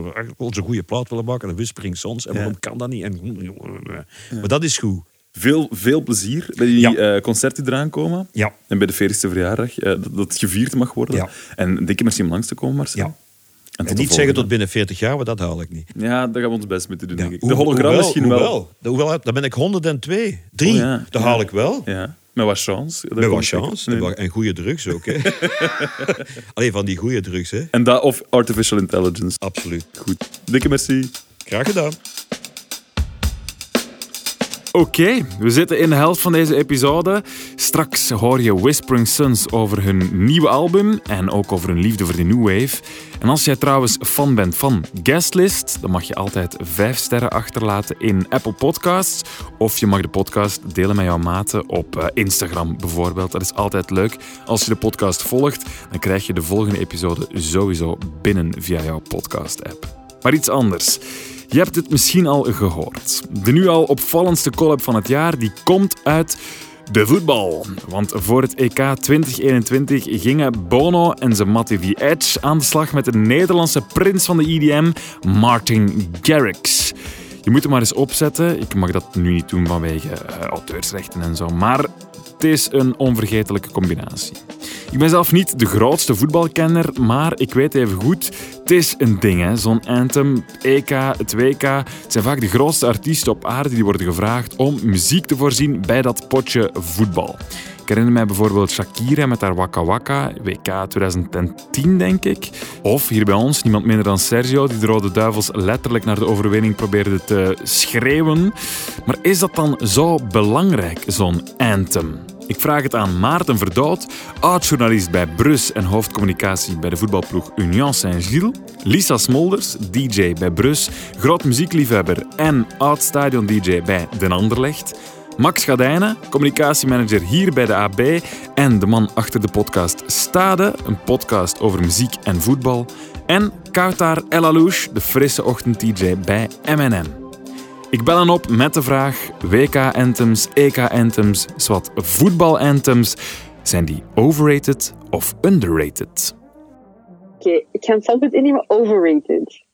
zo'n goede plaat willen maken. En Whispering Sons. En Ja. waarom kan dat niet? En, Maar dat is goed. Veel, veel plezier bij die Ja. eh, concerten die eraan komen. Ja. En bij de 40ste verjaardag, eh, dat, dat gevierd mag worden. Ja. En dikke merci om langs te komen, Marcel. Ja. En, niet zeggen tot binnen 40 jaar, maar dat haal ik niet. Ja, daar gaan we ons best mee te doen, denk ik. Hoe- De hologram hoewel- misschien wel. hoewel, hoewel, dan ben ik 102. Drie, Oh ja, dat ja. haal ik wel. Ja, met wat chance. Met wat chance. Nee. En goede drugs ook. Hè. Alleen van die goede drugs, hè. En dat of artificial intelligence. Absoluut. Goed. Dikke merci. Graag gedaan. Oké, we zitten in de helft van deze episode. Straks hoor je Whispering Suns over hun nieuwe album en ook over hun liefde voor de New Wave. En als jij trouwens fan bent van Guestlist, dan mag je altijd vijf sterren achterlaten in Apple Podcasts. Of je mag de podcast delen met jouw maten op eh, Instagram bijvoorbeeld. Dat is altijd leuk. Als je de podcast volgt, dan krijg je de volgende episode sowieso binnen via jouw podcast-app. Maar iets anders. Je hebt het misschien al gehoord. De nu al opvallendste collab van het jaar die komt uit de voetbal. Want voor het EK 2021 gingen Bono en zijn Matty The Edge aan de slag met de Nederlandse prins van de EDM, Martin Garrix. Je moet hem maar eens opzetten. Ik mag dat nu niet doen vanwege uh, auteursrechten en zo. Maar het is een onvergetelijke combinatie. Ik ben zelf niet de grootste voetbalkenner, maar ik weet even goed, het is een ding, zo'n anthem, EK, het WK. Het zijn vaak de grootste artiesten op aarde die worden gevraagd om muziek te voorzien bij dat potje voetbal. Ik herinner mij bijvoorbeeld Shakira met haar Waka Waka, WK 2010 denk ik. Of hier bij ons niemand minder dan Sergio, die de Rode Duivels letterlijk naar de overwinning probeerde te schreeuwen. Maar is dat dan zo belangrijk, zo'n anthem? Ik vraag het aan Maarten Verdood, oud-journalist bij Brus en hoofdcommunicatie bij de voetbalploeg Union Saint-Gilles. Lisa Smolders, DJ bij Brus, groot muziekliefhebber en oud-stadion-DJ bij Den Anderlecht. Max Gadijnen, communicatiemanager hier bij de AB en de man achter de podcast Stade, een podcast over muziek en voetbal. En Kautar El Alouche, de frisse ochtend-DJ bij MNM. Ik bel hen op met de vraag: WK-anthems, EK-anthems, zwart voetbal-anthems, zijn die overrated of underrated? Oké, ik ga het standpunt innemen overrated.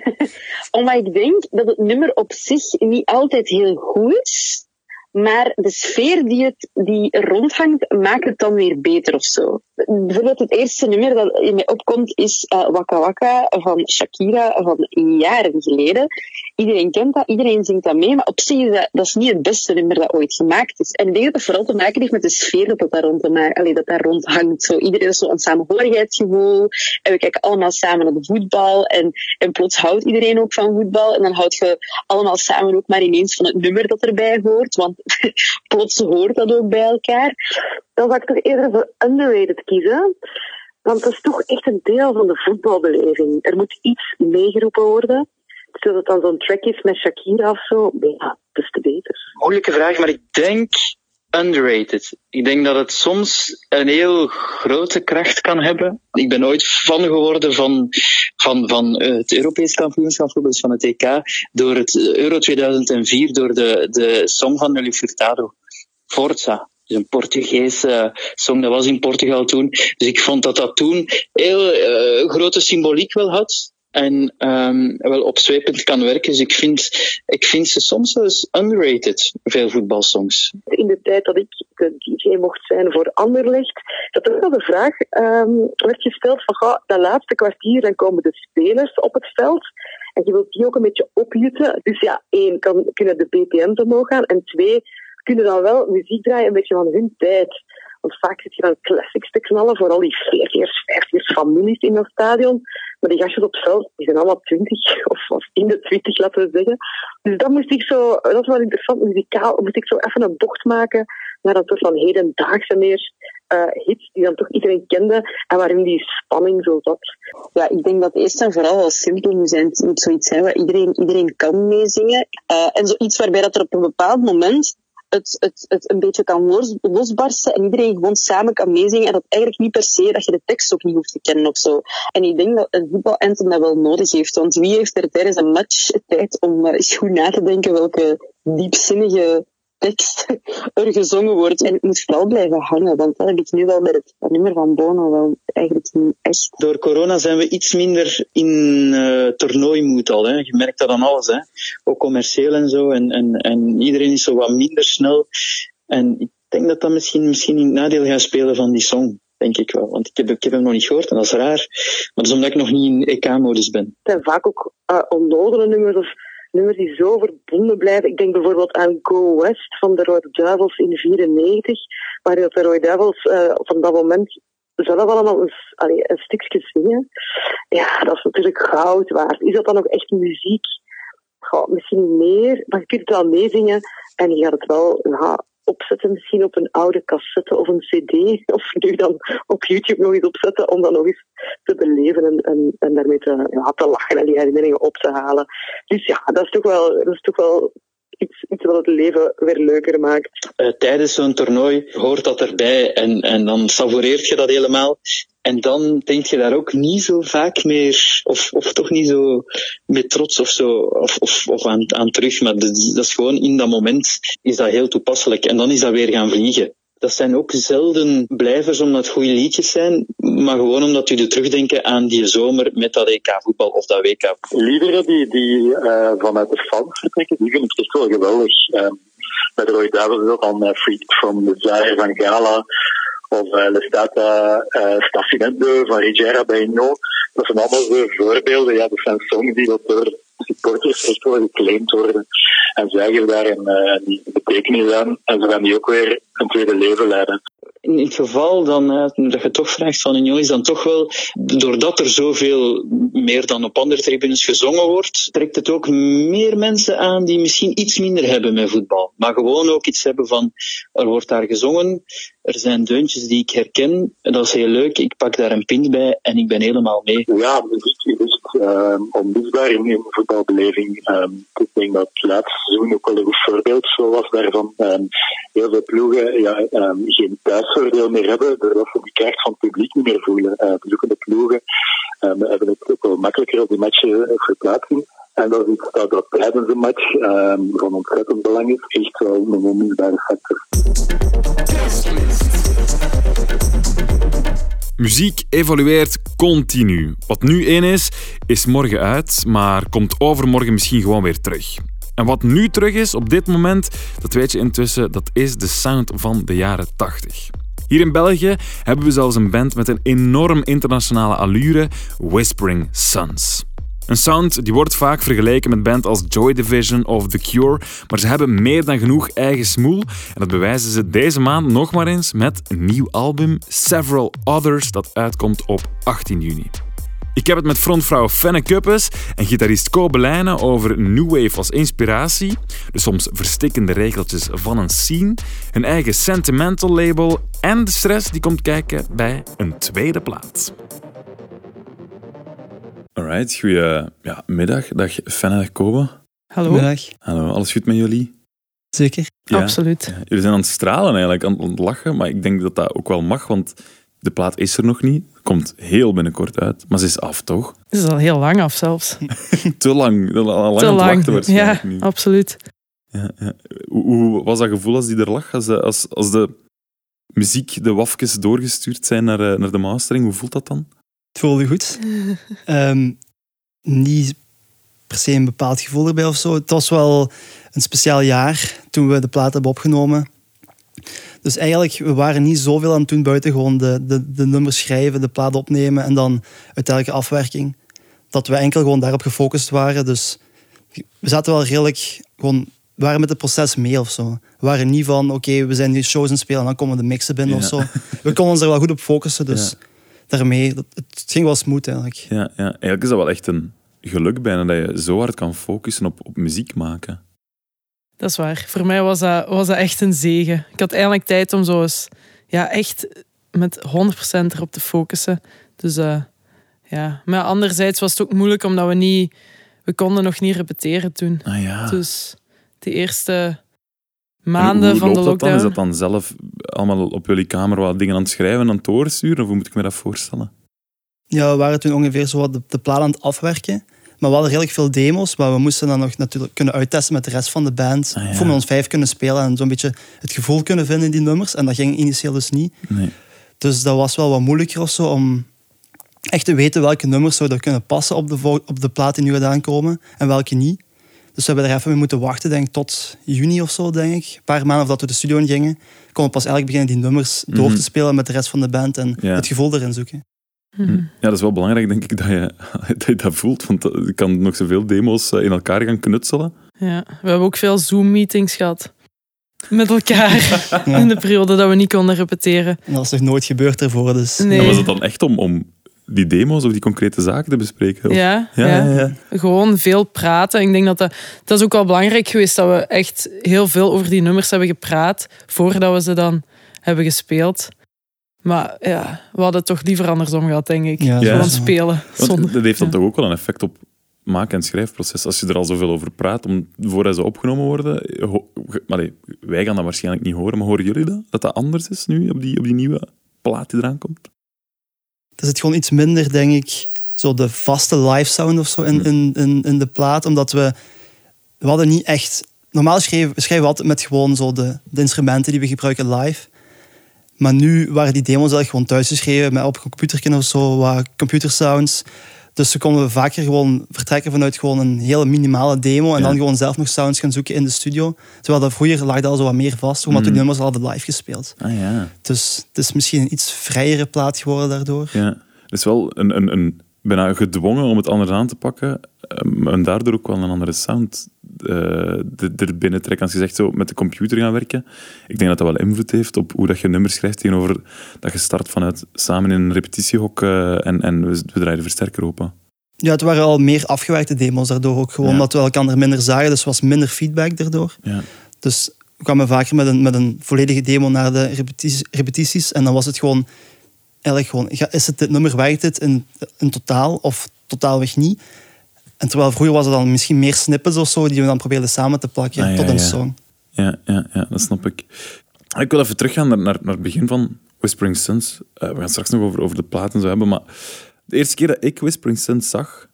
Omdat ik denk dat het nummer op zich niet altijd heel goed is. Maar de sfeer die, het, die rondhangt, maakt het dan weer beter of zo. Bijvoorbeeld het eerste nummer dat in mij opkomt is uh, Waka Waka van Shakira van jaren geleden. Iedereen kent dat, iedereen zingt dat mee, maar op zich is dat, dat is niet het beste nummer dat ooit gemaakt is. En ik denk dat het vooral te maken heeft met de sfeer dat, daar, rond, allee, dat daar rond hangt. Zo, iedereen is zo een samenhorigheidsgevoel en we kijken allemaal samen naar de voetbal en, en plots houdt iedereen ook van voetbal en dan houd je allemaal samen ook maar ineens van het nummer dat erbij hoort, want plots hoort dat ook bij elkaar. Dan zou ik toch eerder voor underrated kiezen. Want dat is toch echt een deel van de voetbalbeleving. Er moet iets meegeroepen worden. Stel dat dan zo'n track is met Shakira of zo, ja, is te beter. Moeilijke vraag, maar ik denk underrated. Ik denk dat het soms een heel grote kracht kan hebben. Ik ben ooit fan geworden van, van, van eh, het Europees kampioenschap, bijvoorbeeld van het EK, door het Euro 2004, door de, de song van Nelly Furtado, Forza. Dus een Portugese song, dat was in Portugal toen. Dus ik vond dat dat toen heel uh, grote symboliek wel had en um, wel opzwepend kan werken. Dus ik vind, ik vind ze soms eens underrated, veel voetbalsongs. In de tijd dat ik de DJ mocht zijn voor Anderlecht, dat er wel de vraag um, werd gesteld van, ga, dat laatste kwartier, dan komen de spelers op het veld. En je wilt die ook een beetje opjutten. Dus ja, één, kan, kunnen de BPM's omhoog gaan. En twee, kunnen dan wel muziek draaien een beetje van hun tijd. Vaak zit je dan classics te knallen, vooral die 40ers, 50ers families in dat stadion. Maar die gastjes op het veld, die zijn allemaal 20 of, of in de 20, laten we zeggen. Dus dat moest ik zo, dat is wel interessant, muzikaal, moest ik zo even een bocht maken naar dat soort van hedendaagse meer uh, hits die dan toch iedereen kende en waarin die spanning zo zat. Ja, ik denk dat eerst en vooral wel simpel zijn. Moet zoiets zijn waar iedereen, iedereen kan meezingen. Uh, en zoiets waarbij dat er op een bepaald moment het, het, het een beetje kan los, losbarsten en iedereen gewoon samen kan meezingen. En dat eigenlijk niet per se dat je de tekst ook niet hoeft te kennen of zo. En ik denk dat een voetbalanthem dat wel nodig heeft. Want wie heeft er tijdens een match tijd om eens goed na te denken welke diepzinnige tekst er gezongen wordt. En het moet vooral blijven hangen, want dat heb ik nu wel met het nummer van Bono wel eigenlijk niet echt. Door corona zijn we iets minder in uh, toernooimoed al. Hè. Je merkt dat aan alles, hè. ook commercieel en zo. En, en, en iedereen is zo wat minder snel. En ik denk dat dat misschien, misschien in het nadeel gaat spelen van die song denk ik wel. Want ik heb, ik heb hem nog niet gehoord en dat is raar. Maar dat is omdat ik nog niet in EK-modus ben. Het zijn vaak ook uh, onnozele nummers of nummers die zo verbonden blijven. Ik denk bijvoorbeeld aan Go West van de Rode Duivels in 94, waarin de Rode Duivels uh, van dat moment zelf allemaal een, een stukje zingen. Ja, dat is natuurlijk goud waard. Is dat dan ook echt muziek? Misschien meer, maar je kunt het wel meezingen en je gaat het wel opzetten, misschien op een oude cassette of een cd, of nu dan op YouTube nog eens opzetten, om dat nog eens te beleven en, en, en daarmee te, ja, te lachen en die herinneringen op te halen. Dus ja, dat is toch wel, dat is toch wel iets, iets wat het leven weer leuker maakt. Uh, tijdens zo'n toernooi hoort dat erbij en, en dan savoureert je dat helemaal. En dan denk je daar ook niet zo vaak meer, of, of toch niet zo met trots of zo, of, of, aan, aan terug. Maar dat is gewoon in dat moment is dat heel toepasselijk. En dan is dat weer gaan vliegen. Dat zijn ook zelden blijvers omdat het goede liedjes zijn, maar gewoon omdat jullie terugdenken aan die zomer met dat EK voetbal of dat WK. Liederen die, die uh, vanuit de fans vertrekken, die vind ik echt wel geweldig. Uh, bij Roy Davids is dat dan uh, Freak from Desire van Gala of uh, L'Estata uh, Staffinetto van Rigiera bij No. Dat zijn allemaal voorbeelden. Ja, dat zijn songs die dat door supporters echt wel geclaimd worden. En zij geven daar een, uh, die betekenis aan. En ze gaan die ook weer een tweede leven leiden. In het geval dan, uh, dat je toch vraagt van Union, is dan toch wel, doordat er zoveel meer dan op andere tribunes gezongen wordt, trekt het ook meer mensen aan die misschien iets minder hebben met voetbal. Maar gewoon ook iets hebben van, er wordt daar gezongen, er zijn deuntjes die ik herken, en dat is heel leuk, ik pak daar een pint bij en ik ben helemaal mee. Ja, muziek is uh, onmisbaar in je voetbalbeleving. Um, ik denk dat het laatste seizoen ook wel een goed voorbeeld zo was daarvan. Um, heel veel ploegen ja, geen thuisvoordeel meer hebben, doordat ze die kracht van het publiek niet meer voelen. Bezoekende ploegen um, hebben het ook wel makkelijker op die matchen verplaatsen. En dat is iets dat, dat tijdens een match um, van ontzettend belang is. Echt wel een onmisbare factor. Muziek evolueert continu. Wat nu één is, is morgen uit, maar komt overmorgen misschien gewoon weer terug. En wat nu terug is op dit moment, dat weet je intussen, dat is de sound van de jaren 80. Hier in België hebben we zelfs een band met een enorm internationale allure, Whispering Suns. Een sound die wordt vaak vergeleken met bands als Joy Division of The Cure, maar ze hebben meer dan genoeg eigen smoel en dat bewijzen ze deze maand nog maar eens met een nieuw album, Several Others, dat uitkomt op 18 juni. Ik heb het met frontvrouw Fenne Kuppes en gitarist Ko Belijnen over New Wave als inspiratie, de soms verstikkende regeltjes van een scene, hun eigen sentimental label en de stress die komt kijken bij een tweede plaat. Alright, goedemiddag. Dag Fenne, dag Kobe. Hallo. Middag. Hallo, alles goed met jullie? Zeker. Ja. Absoluut. Ja, jullie zijn aan het stralen eigenlijk, aan het lachen, maar ik denk dat dat ook wel mag, want de plaat is er nog niet. Komt heel binnenkort uit, maar ze is af, toch? Het is al heel lang af zelfs. Te lang. Al lang Te aan het lang. wachten waarschijnlijk Ja, nu. absoluut. Ja, ja. Hoe, hoe was dat gevoel als die er lag? Als de, als, als de muziek, de wafjes doorgestuurd zijn naar, eh, naar de mastering, hoe voelt dat dan? Het voelde goed. Ehm, niet per se een bepaald gevoel erbij of zo. Het was wel een speciaal jaar toen we de plaat hebben opgenomen. Dus eigenlijk, we waren niet zoveel aan het doen buiten gewoon de, de, de nummers schrijven, de plaat opnemen en dan uiteindelijk afwerking. Dat we enkel gewoon daarop gefocust waren. Dus we zaten wel redelijk gewoon, we waren met het proces mee of zo. We waren niet van, oké, we zijn die shows het spelen en dan komen de mixen binnen Ja. of zo. We konden ons er wel goed op focussen, dus Ja. daarmee, dat, het ging wel smooth eigenlijk. Ja, ja, eigenlijk is dat wel echt een geluk bijna, dat je zo hard kan focussen op, op muziek maken. Dat is waar. Voor mij was dat, was dat echt een zegen. Ik had eindelijk tijd om zo eens ja, echt met 100% erop te focussen. Dus eh, ja. Maar anderzijds was het ook moeilijk omdat we niet... We konden nog niet repeteren toen. Ah ja. Dus de eerste En maanden hoe van de loopt dat dan? lockdown... Is dat dan zelf allemaal op jullie kamer wat dingen aan het schrijven en aan het doorsturen? Of hoe moet ik me dat voorstellen? Ja, we waren toen ongeveer zo wat de, de plaat aan het afwerken. Maar we hadden redelijk veel demo's, maar we moesten dan nog natuurlijk kunnen uittesten met de rest van de band. Ah, ja. Voor met ons vijf kunnen spelen en zo'n beetje het gevoel kunnen vinden in die nummers. En dat ging initieel dus niet. Nee. Dus dat was wel wat moeilijker of zo om echt te weten welke nummers zouden kunnen passen op de, op de plaat die nu gaat aankomen en welke niet. Dus we hebben er even mee moeten wachten, denk ik, tot juni of zo, denk ik. Een paar maanden voordat we de studio in gingen, konden we pas eigenlijk beginnen die nummers door Mhm. te spelen met de rest van de band en Ja. het gevoel erin zoeken. Mhm. Ja, dat is wel belangrijk, denk ik, dat je dat, je dat voelt. Want je kan nog zoveel demo's eh, in elkaar gaan knutselen. Ja, we hebben ook veel Zoom-meetings gehad. Met elkaar. In de periode dat we niet konden repeteren. En dat is nog nooit gebeurd ervoor, dus... Nee. En was het dan echt om, om die demo's of die concrete zaken te bespreken? Of- Ja, ja, ja. ja, ja. Gewoon veel praten. Ik denk dat, dat dat is ook wel belangrijk geweest dat we echt heel veel over die nummers hebben gepraat voordat we ze dan hebben gespeeld. Maar ja, we hadden het toch liever andersom gehad, denk ik. Ja, Gewoon spelen. Want Zonder, dat heeft dan ja. toch ook wel een effect op maak- en schrijfproces. Als je er al zoveel over praat, om, voordat ze opgenomen worden. allee, wij gaan dat waarschijnlijk niet horen, maar horen jullie dat? Dat dat anders is nu op die, op die nieuwe plaat die eraan komt? Er zit gewoon iets minder, denk ik, zo de vaste live sound of zo in, in, in, in de plaat. Omdat we, we hadden niet echt... Normaal schrijven, schrijven we altijd met gewoon zo de, de instrumenten die we gebruiken live. Maar nu waren die demos eigenlijk gewoon thuis geschreven met op een computer of zo, wat computersounds. Dus ze konden we vaker gewoon vertrekken vanuit gewoon een hele minimale demo en Ja. dan gewoon zelf nog sounds gaan zoeken in de studio. Terwijl dat vroeger lag dat al zo wat meer vast, omdat we Mhm. die nummers al hadden live gespeeld. Ah ja. Dus het is misschien een iets vrijere plaat geworden daardoor. ja. Het is wel een, een, een, bijna gedwongen om het anders aan te pakken. ehm, En daardoor ook wel een andere sound eh, er- binnen trekken. Als je zegt zo met de computer gaan werken. Ik denk dat dat wel invloed heeft op hoe dat je nummers schrijft tegenover dat je start vanuit samen in een repetitiehok eh, en, en we, we draaien de versterker open. Ja, het waren al meer afgewerkte demos daardoor ook. Gewoon Ja. dat we elkaar minder zagen, dus er was minder feedback daardoor. Ja. Dus we kwamen vaker met een, met een volledige demo naar de repetities, repetities en dan was het gewoon... Eigenlijk gewoon, is het dit nummer, werkt het in, in totaal of totaalweg niet? En terwijl vroeger was het dan misschien meer snippets of zo, die we dan probeerden samen te plakken Ah, ja, tot een ja. song. Ja, ja, ja, dat snap ik. Ik wil even teruggaan naar, naar, naar het begin van Whispering Suns. Eh, we gaan straks nog over, over de platen zo hebben, maar de eerste keer dat ik Whispering Suns zag,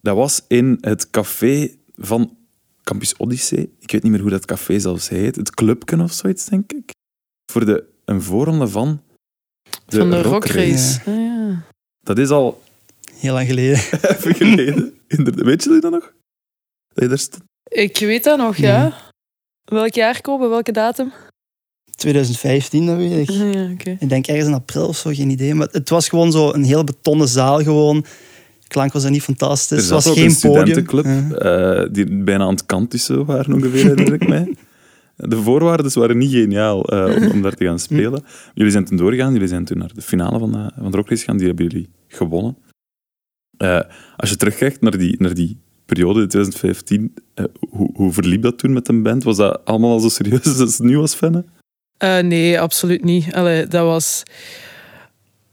dat was in het café van Campus Odyssee. Ik weet niet meer hoe dat café zelfs heet. Het Clubken of zoiets, denk ik. Voor de, een voorronde van de, Van de Rock Race. rockrace. Ah, ja. Dat is al Heel lang geleden. even geleden. Inderdaad. Weet je dat nog? Dat je daar stond? Ik weet dat nog, ja. Welk jaar komen? Welke datum? 2015, dat weet ik. Ah, ja, oké. Ik denk ergens in april of zo, geen idee. Maar het was gewoon zo een heel betonnen zaal gewoon. Klank was er niet fantastisch. Er was ook geen een studentenclub. Ja. eh, die bijna aan het kant tussen waren ongeveer, herinner ik mij. De voorwaarden waren niet geniaal eh, om, om daar te gaan spelen. Jullie zijn toen doorgegaan, jullie zijn toen naar de finale van de, van de gegaan, die hebben jullie gewonnen. Eh, als je terugkijkt naar die, naar die periode in 2015, eh, hoe, hoe verliep dat toen met een band? Was dat allemaal al zo serieus als het nu was, Fenne? Eh, nee, absoluut niet. Allee, dat was...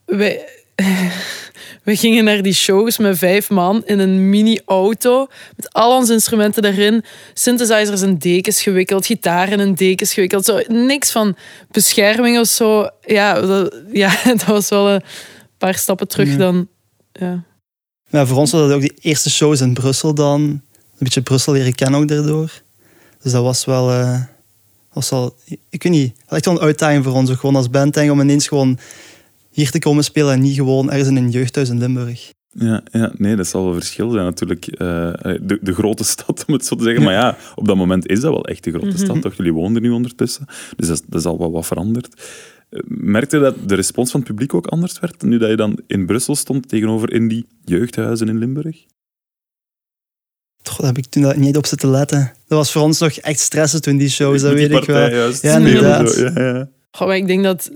Wij... We gingen naar die shows met vijf man in een mini-auto. Met al onze instrumenten daarin. Synthesizers in dekens gewikkeld. Gitaren in dekens gewikkeld. Zo, niks van bescherming of zo. Ja, dat, ja, dat was wel een paar stappen terug Ja. dan... Ja. Maar voor ons was dat ook die eerste shows in Brussel dan. Een beetje Brussel leren kennen ook daardoor. Dus dat was wel... eh, was wel ik weet niet, echt wel een uitdaging voor ons. ook Gewoon als band denk om ineens gewoon hier te komen spelen en niet gewoon ergens in een jeugdhuis in Limburg. Ja, ja, nee, dat zal wel verschil zijn natuurlijk. Eh, de, de grote stad, om het zo te zeggen. Maar ja, op dat moment is dat wel echt de grote stad, toch? Jullie woonden er nu ondertussen. Dus dat, is- dat is al wel wat veranderd. Merkte je dat de respons van het publiek ook anders werd, nu dat je dan in Brussel stond tegenover in die jeugdhuizen in Limburg? Toch, daar heb ik toen dat niet op zitten letten. Dat was voor ons nog echt stressen toen die shows, dat weet ik wel. juist Ja, inderdaad. zo. Ja, ja. Goh, maar ik denk dat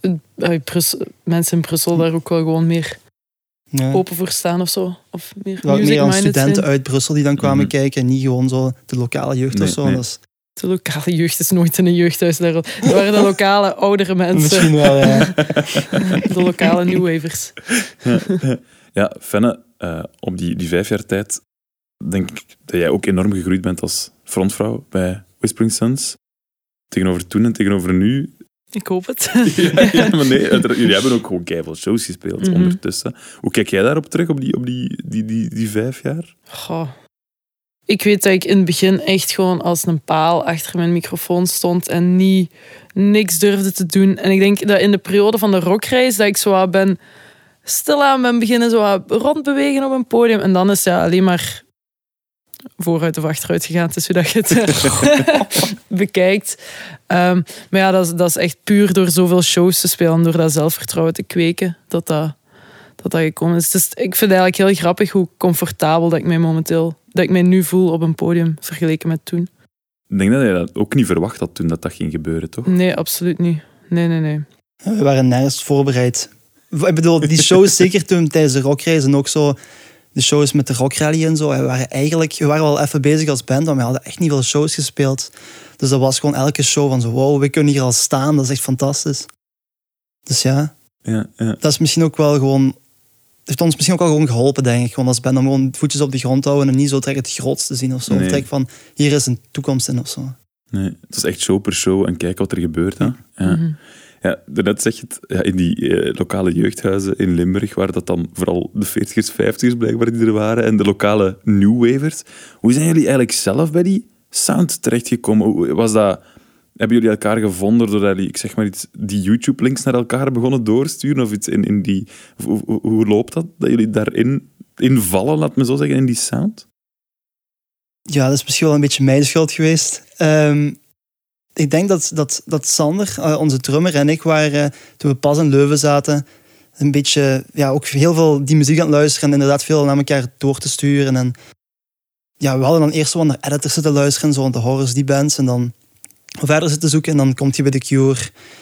eh, eh, Brussel- mensen in Brussel daar ook wel gewoon meer Ja. open voor staan of zo. Of meer Er meer studenten zijn. uit Brussel die dan kwamen Mhm. kijken en niet gewoon zo de lokale jeugd Nee, of zo. nee. Dat is De lokale jeugd is nooit in een jeugdhuis. Daar dat waren de lokale oudere mensen. misschien wel, ja. De lokale newwavers. Ja, Fenne, eh, op die, die vijf jaar tijd denk ik dat jij ook enorm gegroeid bent als frontvrouw bij Whispering Suns. Tegenover toen en tegenover nu. Ik hoop het. ja, ja, maar nee, jullie hebben ook gewoon keiveel shows gespeeld Mhm. ondertussen. Hoe kijk jij daarop terug, op die, op die, die, die, die vijf jaar? Goh. Ik weet dat ik in het begin echt gewoon als een paal achter mijn microfoon stond en niet niks durfde te doen. En ik denk dat in de periode van de rockreis dat ik zo ben stilaan ben beginnen zo rondbewegen op een podium. En dan is ja alleen maar vooruit of achteruit gegaan. Het is hoe dat je het bekijkt. Ehm, maar ja, dat is, dat is echt puur door zoveel shows te spelen, door dat zelfvertrouwen te kweken, dat dat, dat, dat gekomen is. Dus ik vind het eigenlijk heel grappig hoe comfortabel dat ik mij momenteel, dat ik mij nu voel op een podium, vergeleken met toen. Ik denk dat je dat ook niet verwacht had toen dat, dat ging gebeuren, toch? Nee, absoluut niet. Nee, nee, nee. We waren nergens voorbereid Ik bedoel, die shows zeker toen tijdens de rockreis en ook zo de shows met de rockrally en zo. We waren eigenlijk, we waren wel even bezig als band, maar we hadden echt niet veel shows gespeeld. Dus dat was gewoon elke show van zo, wow, we kunnen hier al staan, dat is echt fantastisch. Dus ja, Ja, ja. dat is misschien ook wel gewoon... Het heeft ons misschien ook wel gewoon geholpen, denk ik. Gewoon als band om gewoon voetjes op de grond te houden en niet zo direct het grootste te zien of zo. Of Nee. direct van, hier is een toekomst in of zo. Nee, het is echt show per show en kijk wat er gebeurt. Hè? Ja. Mhm. Ja, daarnet zeg je het, ja, in die eh, lokale jeugdhuizen in Limburg waren dat dan vooral de 40ers, 50ers blijkbaar die er waren en de lokale new wavers. Hoe zijn jullie eigenlijk zelf bij die sound terechtgekomen? Hoe- Was dat, hebben jullie elkaar gevonden doordat jullie, ik zeg maar iets, die YouTube-links naar elkaar begonnen doorsturen? Of iets in, in die, hoe, hoe- loopt dat? Dat jullie daarin invallen, laat me zo zeggen, in die sound? Ja, dat is misschien wel een beetje mijn schuld geweest. Ehm, ik denk dat, dat, dat Sander, eh, onze drummer, en ik waren, eh, toen we pas in Leuven zaten, een beetje, ja, ook heel veel die muziek aan het luisteren en inderdaad veel naar elkaar door te sturen. En ja, we hadden dan eerst zo naar editors zitten luisteren, zo de horrors, die bands, en dan verder zitten zoeken. En dan komt je bij The Cure,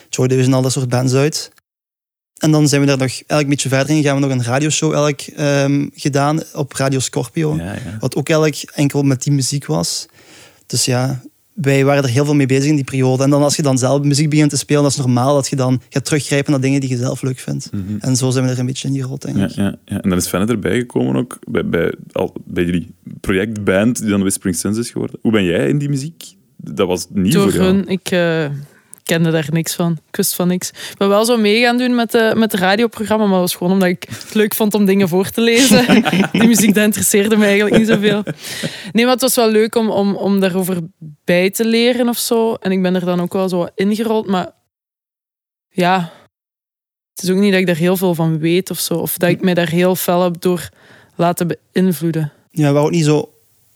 Joy Division, al dat soort bands uit. En dan zijn we daar nog een beetje verder in gegaan. We nog een radioshow eigenlijk, ehm, gedaan op Radio Scorpio. Ja, ja. Wat ook eigenlijk enkel met die muziek was. Dus ja, wij waren er heel veel mee bezig in die periode. En dan als je dan zelf muziek begint te spelen, dat is normaal dat je dan gaat teruggrijpen naar dingen die je zelf leuk vindt. Mhm. En zo zijn we er een beetje in gerold, denk Ja, ik. ja, ja. En dan is Fenne erbij gekomen ook, bij, bij, al, bij jullie projectband, die dan Whispering Sins is geworden. Hoe ben jij in die muziek? Dat was nieuw Door voor jou. hun, ik eh, kende daar niks van. Ik wist van niks. Ik ben wel zo mee gaan doen met, de, met het radioprogramma, maar dat was gewoon omdat ik het leuk vond om dingen voor te lezen. Die muziek, dat interesseerde me eigenlijk niet zoveel. Nee, maar het was wel leuk om, om, om daarover bij te leren of zo. En ik ben er dan ook wel zo ingerold, maar ja... Het is ook niet dat ik daar heel veel van weet of zo. Of dat ik mij daar heel fel heb door laten beïnvloeden. Ja, we waren ook niet zo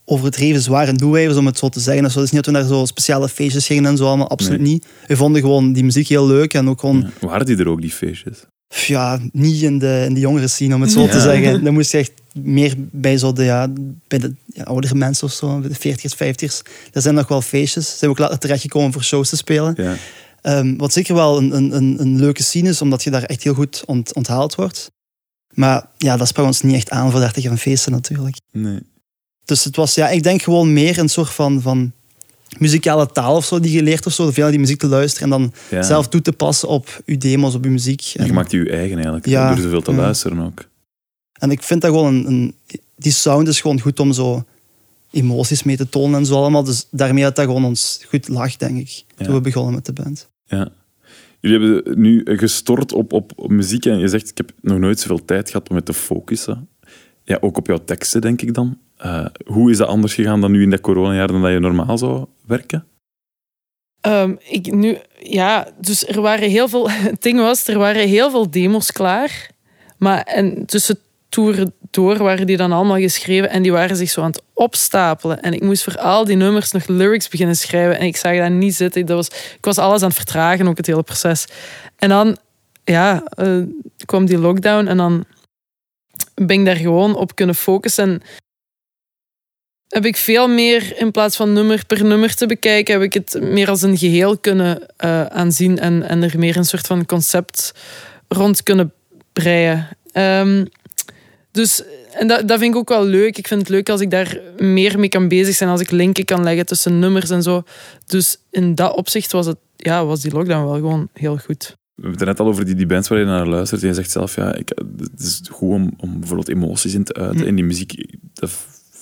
overdreven zware doelwijvers, om het zo te zeggen. Dus het is niet dat we naar zo speciale feestjes gingen en zo allemaal. Absoluut Nee. niet. We vonden gewoon die muziek heel leuk en ook gewoon... Ja. Waren die er ook, die feestjes? ja, niet in de, in de jongere scene, om het zo te zeggen. Dan moest je echt meer bij, zo de, ja, bij de ja, oudere mensen of zo, de 40ers, 50ers. Er zijn nog wel feestjes. Zijn we ook later terechtgekomen voor shows te spelen. Ja. Ehm, wat zeker wel een, een, een, een leuke scene is, omdat je daar echt heel goed ont, onthaald wordt. Maar ja, dat sprak ons niet echt aan voor 30 en feesten natuurlijk. Nee. Dus het was, ja, ik denk gewoon meer een soort van, van muzikale taal of zo die je leert of zo. Veel naar die muziek te luisteren en dan Ja. zelf toe te passen op je demos, op je muziek. En je maakt je eigen eigenlijk, Ja. door zoveel te Ja. luisteren ook. En ik vind dat gewoon een, een- Die sound is gewoon goed om zo emoties mee te tonen en zo allemaal. Dus daarmee had dat gewoon ons goed lag, denk ik. Toen we begonnen met de band. Ja. Jullie hebben nu gestort op, op, op muziek en je zegt, ik heb nog nooit zoveel tijd gehad om me te focussen. Ja, ook op jouw teksten, denk ik dan. Eh, hoe is dat anders gegaan dan nu in dat coronajaar dan dat je normaal zou werken? Ehm, ik nu, ja, dus er waren heel veel. Het ding was, er waren heel veel demos klaar. Maar en tussen toeren door waren die dan allemaal geschreven en die waren zich zo aan het opstapelen. En ik moest voor al die nummers nog lyrics beginnen schrijven en ik zag dat niet zitten. Dat was, ik was alles aan het vertragen, ook het hele proces. En dan, ja, eh, kwam die lockdown en dan ben ik daar gewoon op kunnen focussen. En heb ik veel meer, in plaats van nummer per nummer te bekijken, heb ik het meer als een geheel kunnen eh, aanzien en, en er meer een soort van concept rond kunnen breien. Ehm, dus, en dat, dat vind ik ook wel leuk. Ik vind het leuk als ik daar meer mee kan bezig zijn, als ik linken kan leggen tussen nummers en zo. Dus in dat opzicht was, het, ja, was die lockdown wel gewoon heel goed. We hebben het net al over die, die bands waar je naar luistert. En je zegt zelf, ja, ik, het is goed om, om bijvoorbeeld emoties in te uiten. En die muziek, dat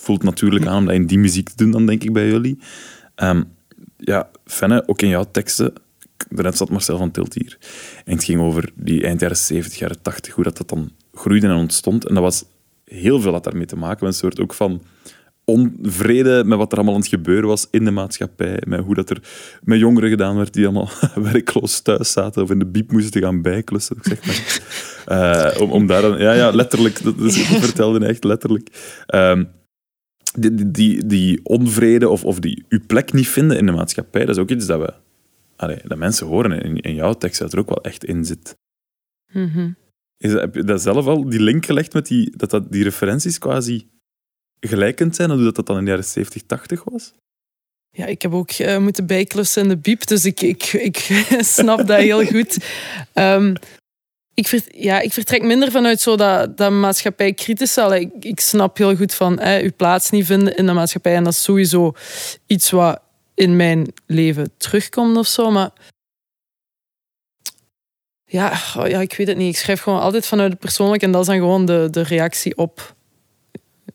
voelt natuurlijk aan om dat in die muziek te doen dan, denk ik, bij jullie. Ehm, ja, Fenne, ook in jouw teksten, daarnet zat Marcel van Tilt hier. En het ging over die eind jaren 70, jaren 80, hoe dat, dat dan groeide en ontstond. En dat was heel veel had daarmee te maken. Met een soort ook van onvrede met wat er allemaal aan het gebeuren was in de maatschappij. Met hoe dat er met jongeren gedaan werd die allemaal werkloos thuis zaten of in de biep moesten gaan bijklussen. Zeg maar. Eh, om, om daar dan... Ja, ja, letterlijk. Dat, dat vertelde hij echt letterlijk. Ehm, die, die- onvrede of, of die uw plek niet vinden in de maatschappij, dat is ook iets dat we... Allee, dat mensen horen in, in jouw tekst, dat er ook wel echt in zit. Mhm. Is dat, heb je dat zelf al, die link gelegd met die, dat, dat die referenties quasi gelijkend zijn, en hoe dat, dat dan in de jaren 70, 80 was? Ja, ik heb ook eh, moeten bijklussen in de biep, dus ik, ik, ik snap dat heel goed. Ehm, ik, ver- ja, ik vertrek minder vanuit zo dat, dat maatschappij kritisch. Allee, ik, ik snap heel goed van hè, uw plaats niet vinden in de maatschappij. En dat is sowieso iets wat in mijn leven terugkomt of zo. Maar ja, oh ja, ik weet het niet. Ik schrijf gewoon altijd vanuit het persoonlijk. En dat is dan gewoon de, de reactie op.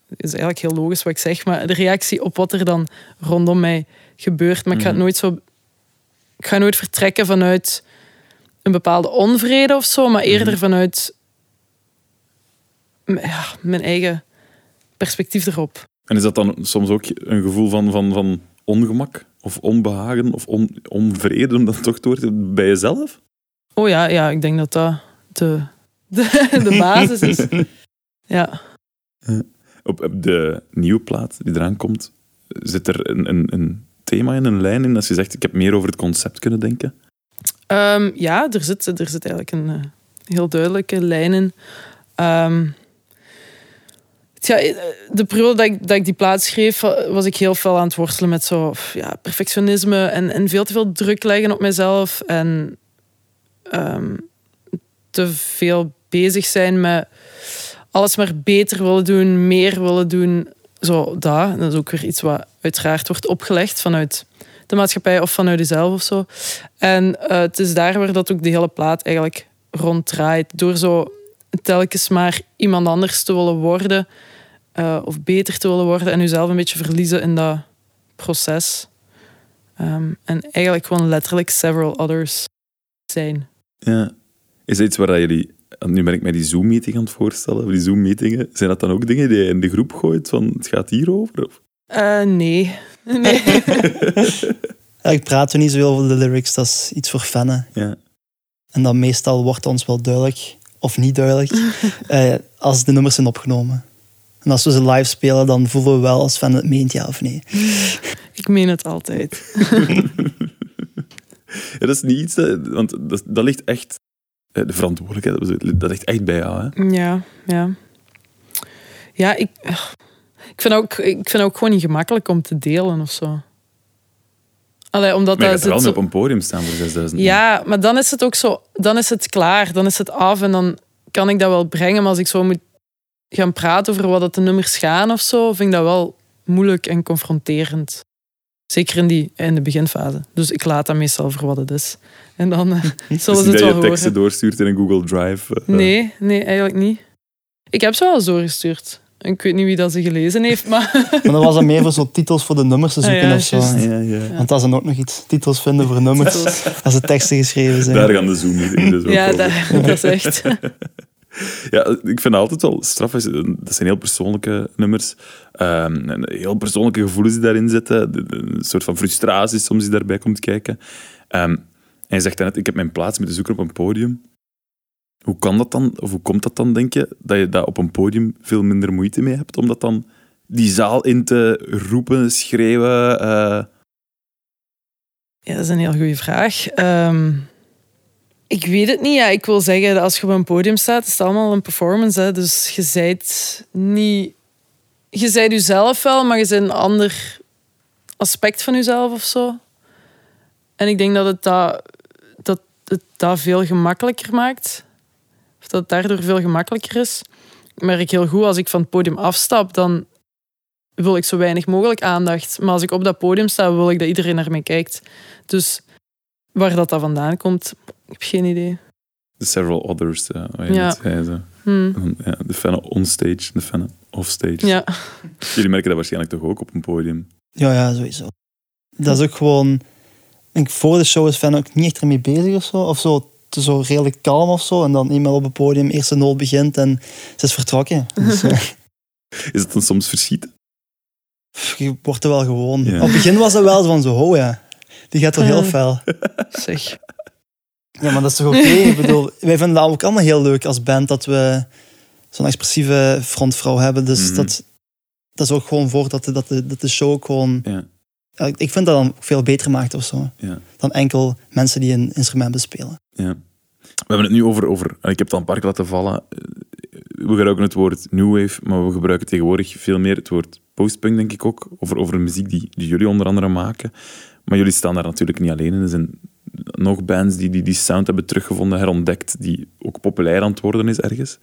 Het is eigenlijk heel logisch wat ik zeg, maar de reactie op wat er dan rondom mij gebeurt. Maar ik ga het Mhm. nooit zo. Ik ga nooit vertrekken vanuit een bepaalde onvrede of zo, maar eerder vanuit m- ja, mijn eigen perspectief erop. En is dat dan soms ook een gevoel van, van, van ongemak? Of onbehagen? Of on, onvrede, om dat toch te worden bij jezelf? Oh ja, ja ik denk dat dat de, de, de basis is. Ja. Op, op de nieuwe plaat die eraan komt, zit er een, een, een thema in, een lijn in? Als je zegt, ik heb meer over het concept kunnen denken. Ehm, ja, er zit, er zit eigenlijk een eh, heel duidelijke lijn in. Ehm, ja, eh, de periode dat ik, dat ik die plaat schreef, was ik heel veel aan het worstelen met zo, ja, perfectionisme en, en veel te veel druk leggen op mezelf. En ehm, te veel bezig zijn met alles maar beter willen doen, meer willen doen. Zo, dat. dat is ook weer iets wat uiteraard wordt opgelegd vanuit de maatschappij of vanuit jezelf of zo. En eh, het is daar waar dat ook de hele plaat eigenlijk rond draait. Door zo telkens maar iemand anders te willen worden eh, of beter te willen worden en jezelf een beetje verliezen in dat proces. Ehm, en eigenlijk gewoon letterlijk several others zijn. Ja. Is dat iets waar jullie... Nu ben ik mij die Zoom-meeting aan het voorstellen, die Zoom-meetingen. Zijn dat dan ook dingen die je in de groep gooit, van het gaat hierover? Of? Eh, nee. nee. Eigenlijk praten we niet zoveel over de lyrics, dat is iets voor fannen. Ja. En dan meestal wordt ons wel duidelijk, of niet duidelijk, eh, als de nummers zijn opgenomen. En als we ze live spelen, dan voelen we wel als fan het meent, ja of nee. Ik meen het altijd. Ja, dat is niet iets... Dat, want dat, dat ligt echt... eh, De verantwoordelijkheid, dat ligt echt bij jou, hè? Ja, ja. Ja, ik, ik, vind ook, ik vind ook gewoon niet gemakkelijk om te delen of zo. Allee, omdat Maar je dat gaat er wel zo... op een podium staan voor 6000. Ja, maar dan is het ook zo... Dan is het klaar, dan is het af en dan kan ik dat wel brengen. Maar als ik zo moet gaan praten over wat dat de nummers gaan of zo, vind ik dat wel moeilijk en confronterend. Zeker in, die, in de beginfase. Dus ik laat dat meestal voor wat het is. En dan eh, Dus zullen ze niet het dat wel je teksten horen. doorstuurt in een Google Drive. eh, Nee, nee, eigenlijk niet. Ik heb ze wel eens doorgestuurd. Ik weet niet wie dat ze gelezen heeft, maar... Maar dan was dat meer voor zo titels voor de nummers te Ah, zoeken ja, of zo. Ja, ja. Want dat is dan ook nog iets. Titels vinden voor nummers, Titels. als de teksten geschreven zijn. Daar gaan de Zoom-meetingen dus ook Ja, dat, dat is echt... Ja, ik vind altijd wel straf. Dat zijn heel persoonlijke nummers. Ehm, en heel persoonlijke gevoelens die daarin zitten. Een soort van frustratie soms die daarbij komt kijken. Ehm, en je zegt net, ik heb mijn plaats met de zoeker op een podium. Hoe kan dat dan, of hoe komt dat dan, denk je, dat je daar op een podium veel minder moeite mee hebt om dat dan die zaal in te roepen, schreeuwen? eh, Ja, dat is een heel goede vraag. Ehm, ik weet het niet. Ja, ik wil zeggen, als je op een podium staat, is het allemaal een performance. Hè? Dus je zijt niet... Je zijt jezelf wel, maar je bent een ander aspect van jezelf of zo. En ik denk dat het dat, dat, het dat veel gemakkelijker maakt. Dat het daardoor veel gemakkelijker is. Ik merk heel goed, als ik van het podium afstap, dan wil ik zo weinig mogelijk aandacht. Maar als ik op dat podium sta, wil ik dat iedereen naar mij kijkt. Dus waar dat, dat vandaan komt, ik heb geen idee. The several others, wat je Ja. zei. Zo. Hmm. Ja, de fan onstage, de fan offstage. Ja. Jullie merken dat waarschijnlijk toch ook op een podium. Ja, ja, sowieso. Dat is ook gewoon... Ik voor de show is Fan ook niet echt ermee bezig of zo. Of zo, zo redelijk kalm of zo. En dan eenmaal op het podium, eerste noot begint en ze is vertrokken. Dus, eh, Is het dan soms verschieten? je wordt er wel gewoon. Ja. Op het begin was het wel zo van zo, oh ja, die gaat toch heel Eh. fel. Zeg. Ja, maar dat is toch oké? Ik bedoel, wij vinden dat ook allemaal heel leuk als band dat we zo'n expressieve frontvrouw hebben. Dus Mhm. dat, dat is ook gewoon voor dat de, dat de, dat de show ook gewoon... Ja. Ja, ik- vind dat dan veel beter maakt of zo. Ja. Dan enkel mensen die een instrument bespelen. Ja. We hebben het nu over, over ik heb het al een paar keer laten vallen. Eh, We gebruiken het woord new wave, maar we gebruiken tegenwoordig veel meer het woord postpunk, denk ik ook. Over, over muziek die, die jullie onder andere maken. Maar jullie staan daar natuurlijk niet alleen in. Er zijn nog bands die, die die sound hebben teruggevonden, herontdekt, die ook populair aan het worden is ergens.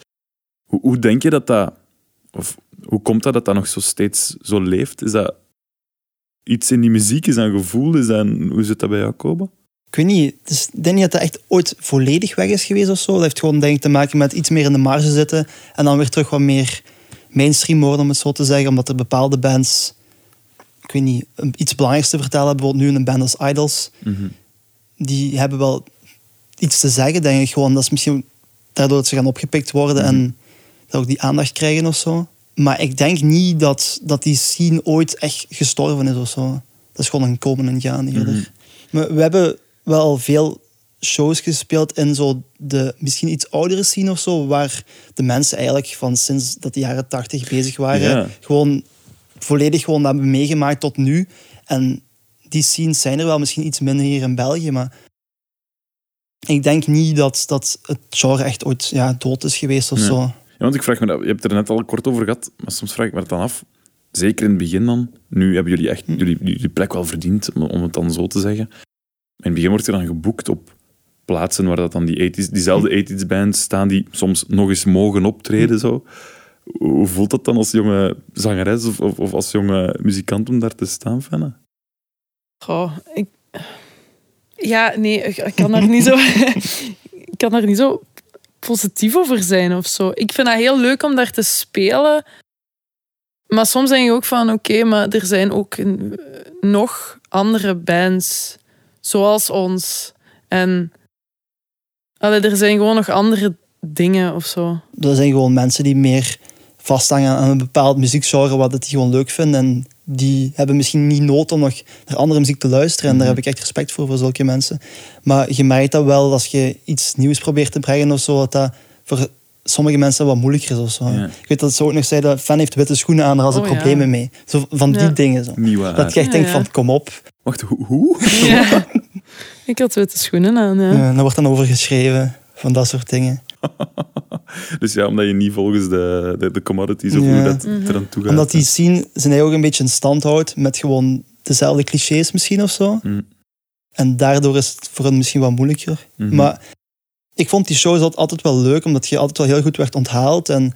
Hoe, hoe denk je dat dat... Of hoe komt dat dat dat nog zo steeds zo leeft? Is dat iets in die muziek? Is een gevoel? Is een- hoe zit dat bij jou, Koba? Ik weet niet, is, ik denk niet dat dat echt ooit volledig weg is geweest of zo. Dat heeft gewoon denk ik, te maken met iets meer in de marge zitten en dan weer terug wat meer mainstream worden, om het zo te zeggen. Omdat er bepaalde bands, ik weet niet, iets belangrijks te vertellen hebben. Bijvoorbeeld nu een band als Idols. Die hebben wel iets te zeggen, denk ik gewoon. Dat is misschien daardoor dat ze gaan opgepikt worden en dat ook die aandacht krijgen of zo. Maar ik denk niet dat, dat die scene ooit echt gestorven is of zo. Dat is gewoon een komen en gaan eerder. Maar we hebben wel veel shows gespeeld in zo de misschien iets oudere scene of zo, waar de mensen eigenlijk van sinds dat de jaren tachtig bezig waren, Ja. gewoon volledig gewoon dat hebben meegemaakt tot nu. En die scenes zijn er wel misschien iets minder hier in België, maar ik denk niet dat, dat het genre echt ooit ja, dood is geweest of Nee. zo. Ja, want ik vraag me dat, je hebt er net al kort over gehad, maar soms vraag ik me dat dan af. Zeker in het begin dan. Nu hebben jullie echt jullie, jullie plek wel verdiend, om, het dan zo te zeggen. In het begin wordt er dan geboekt op plaatsen waar dat dan die 80s, diezelfde 80s bands staan die soms nog eens mogen optreden. Zo. Hoe voelt dat dan als jonge zangeres of, of, of als jonge muzikant om daar te staan, Fenne? Goh, ik... Ja, nee, ik ik kan daar niet zo... ik kan daar niet zo positief over zijn of zo. Ik vind dat heel leuk om daar te spelen. Maar soms denk je ook van, oké, maar er zijn ook nog andere bands zoals ons. En allee, er zijn gewoon nog andere dingen of zo. Dat zijn gewoon mensen die meer vasthangen aan een bepaald muziekgenre wat het die gewoon leuk vinden. En die hebben misschien niet nood om nog naar andere muziek te luisteren. En daar heb ik echt respect voor, voor zulke mensen. Maar je merkt dat wel als je iets nieuws probeert te brengen of zo, dat dat voor sommige mensen wat moeilijker is of zo. Ja. Ik weet dat ze ook nog zeiden, fan heeft witte schoenen aan, daar hadden ze Oh, ja. problemen mee. Zo van die Ja. dingen. Zo. Dat je echt Ja, denkt ja. van, kom op. Wacht, hoe? ik had witte schoenen aan, ja. Ja, daar wordt dan over geschreven, van dat soort dingen. Dus ja, omdat je niet volgens de, de, de commodities of Ja. hoe dat eraan toe gaat. Omdat die scene zijn hij ook een beetje in stand houdt met gewoon dezelfde clichés misschien of zo. Mm. En daardoor is het voor hen misschien wat moeilijker. Mhm. Maar ik vond die shows altijd- altijd wel leuk, omdat je altijd wel heel goed werd onthaald. En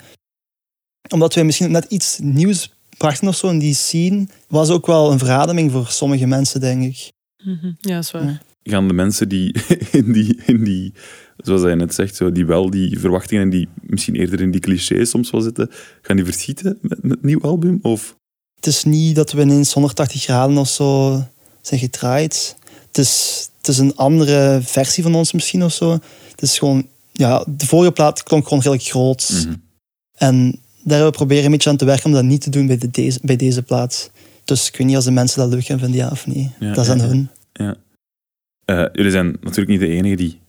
omdat wij misschien net iets nieuws brachten of zo in die scene, was ook wel een verademing voor sommige mensen, denk ik. Mhm. Ja, is waar. gaan de mensen die in die, in die zoals hij net zegt, zo, die wel die verwachtingen en die misschien eerder in die clichés soms wel zitten, gaan die verschieten met, met het nieuw album? Of Het is niet dat we ineens 180 graden of zo zijn gedraaid. Het is, het is een andere versie van ons misschien of zo. Het is gewoon, ja, de vorige plaat klonk gewoon redelijk groot. Mhm. En daar hebben we proberen een beetje aan te werken om dat niet te doen bij, de, deze, bij deze plaat. Dus ik weet niet als de mensen dat leuk gaan vinden, ja of nee. Ja, dat is aan ja. hun. Ja. Eh, jullie zijn natuurlijk niet de enige die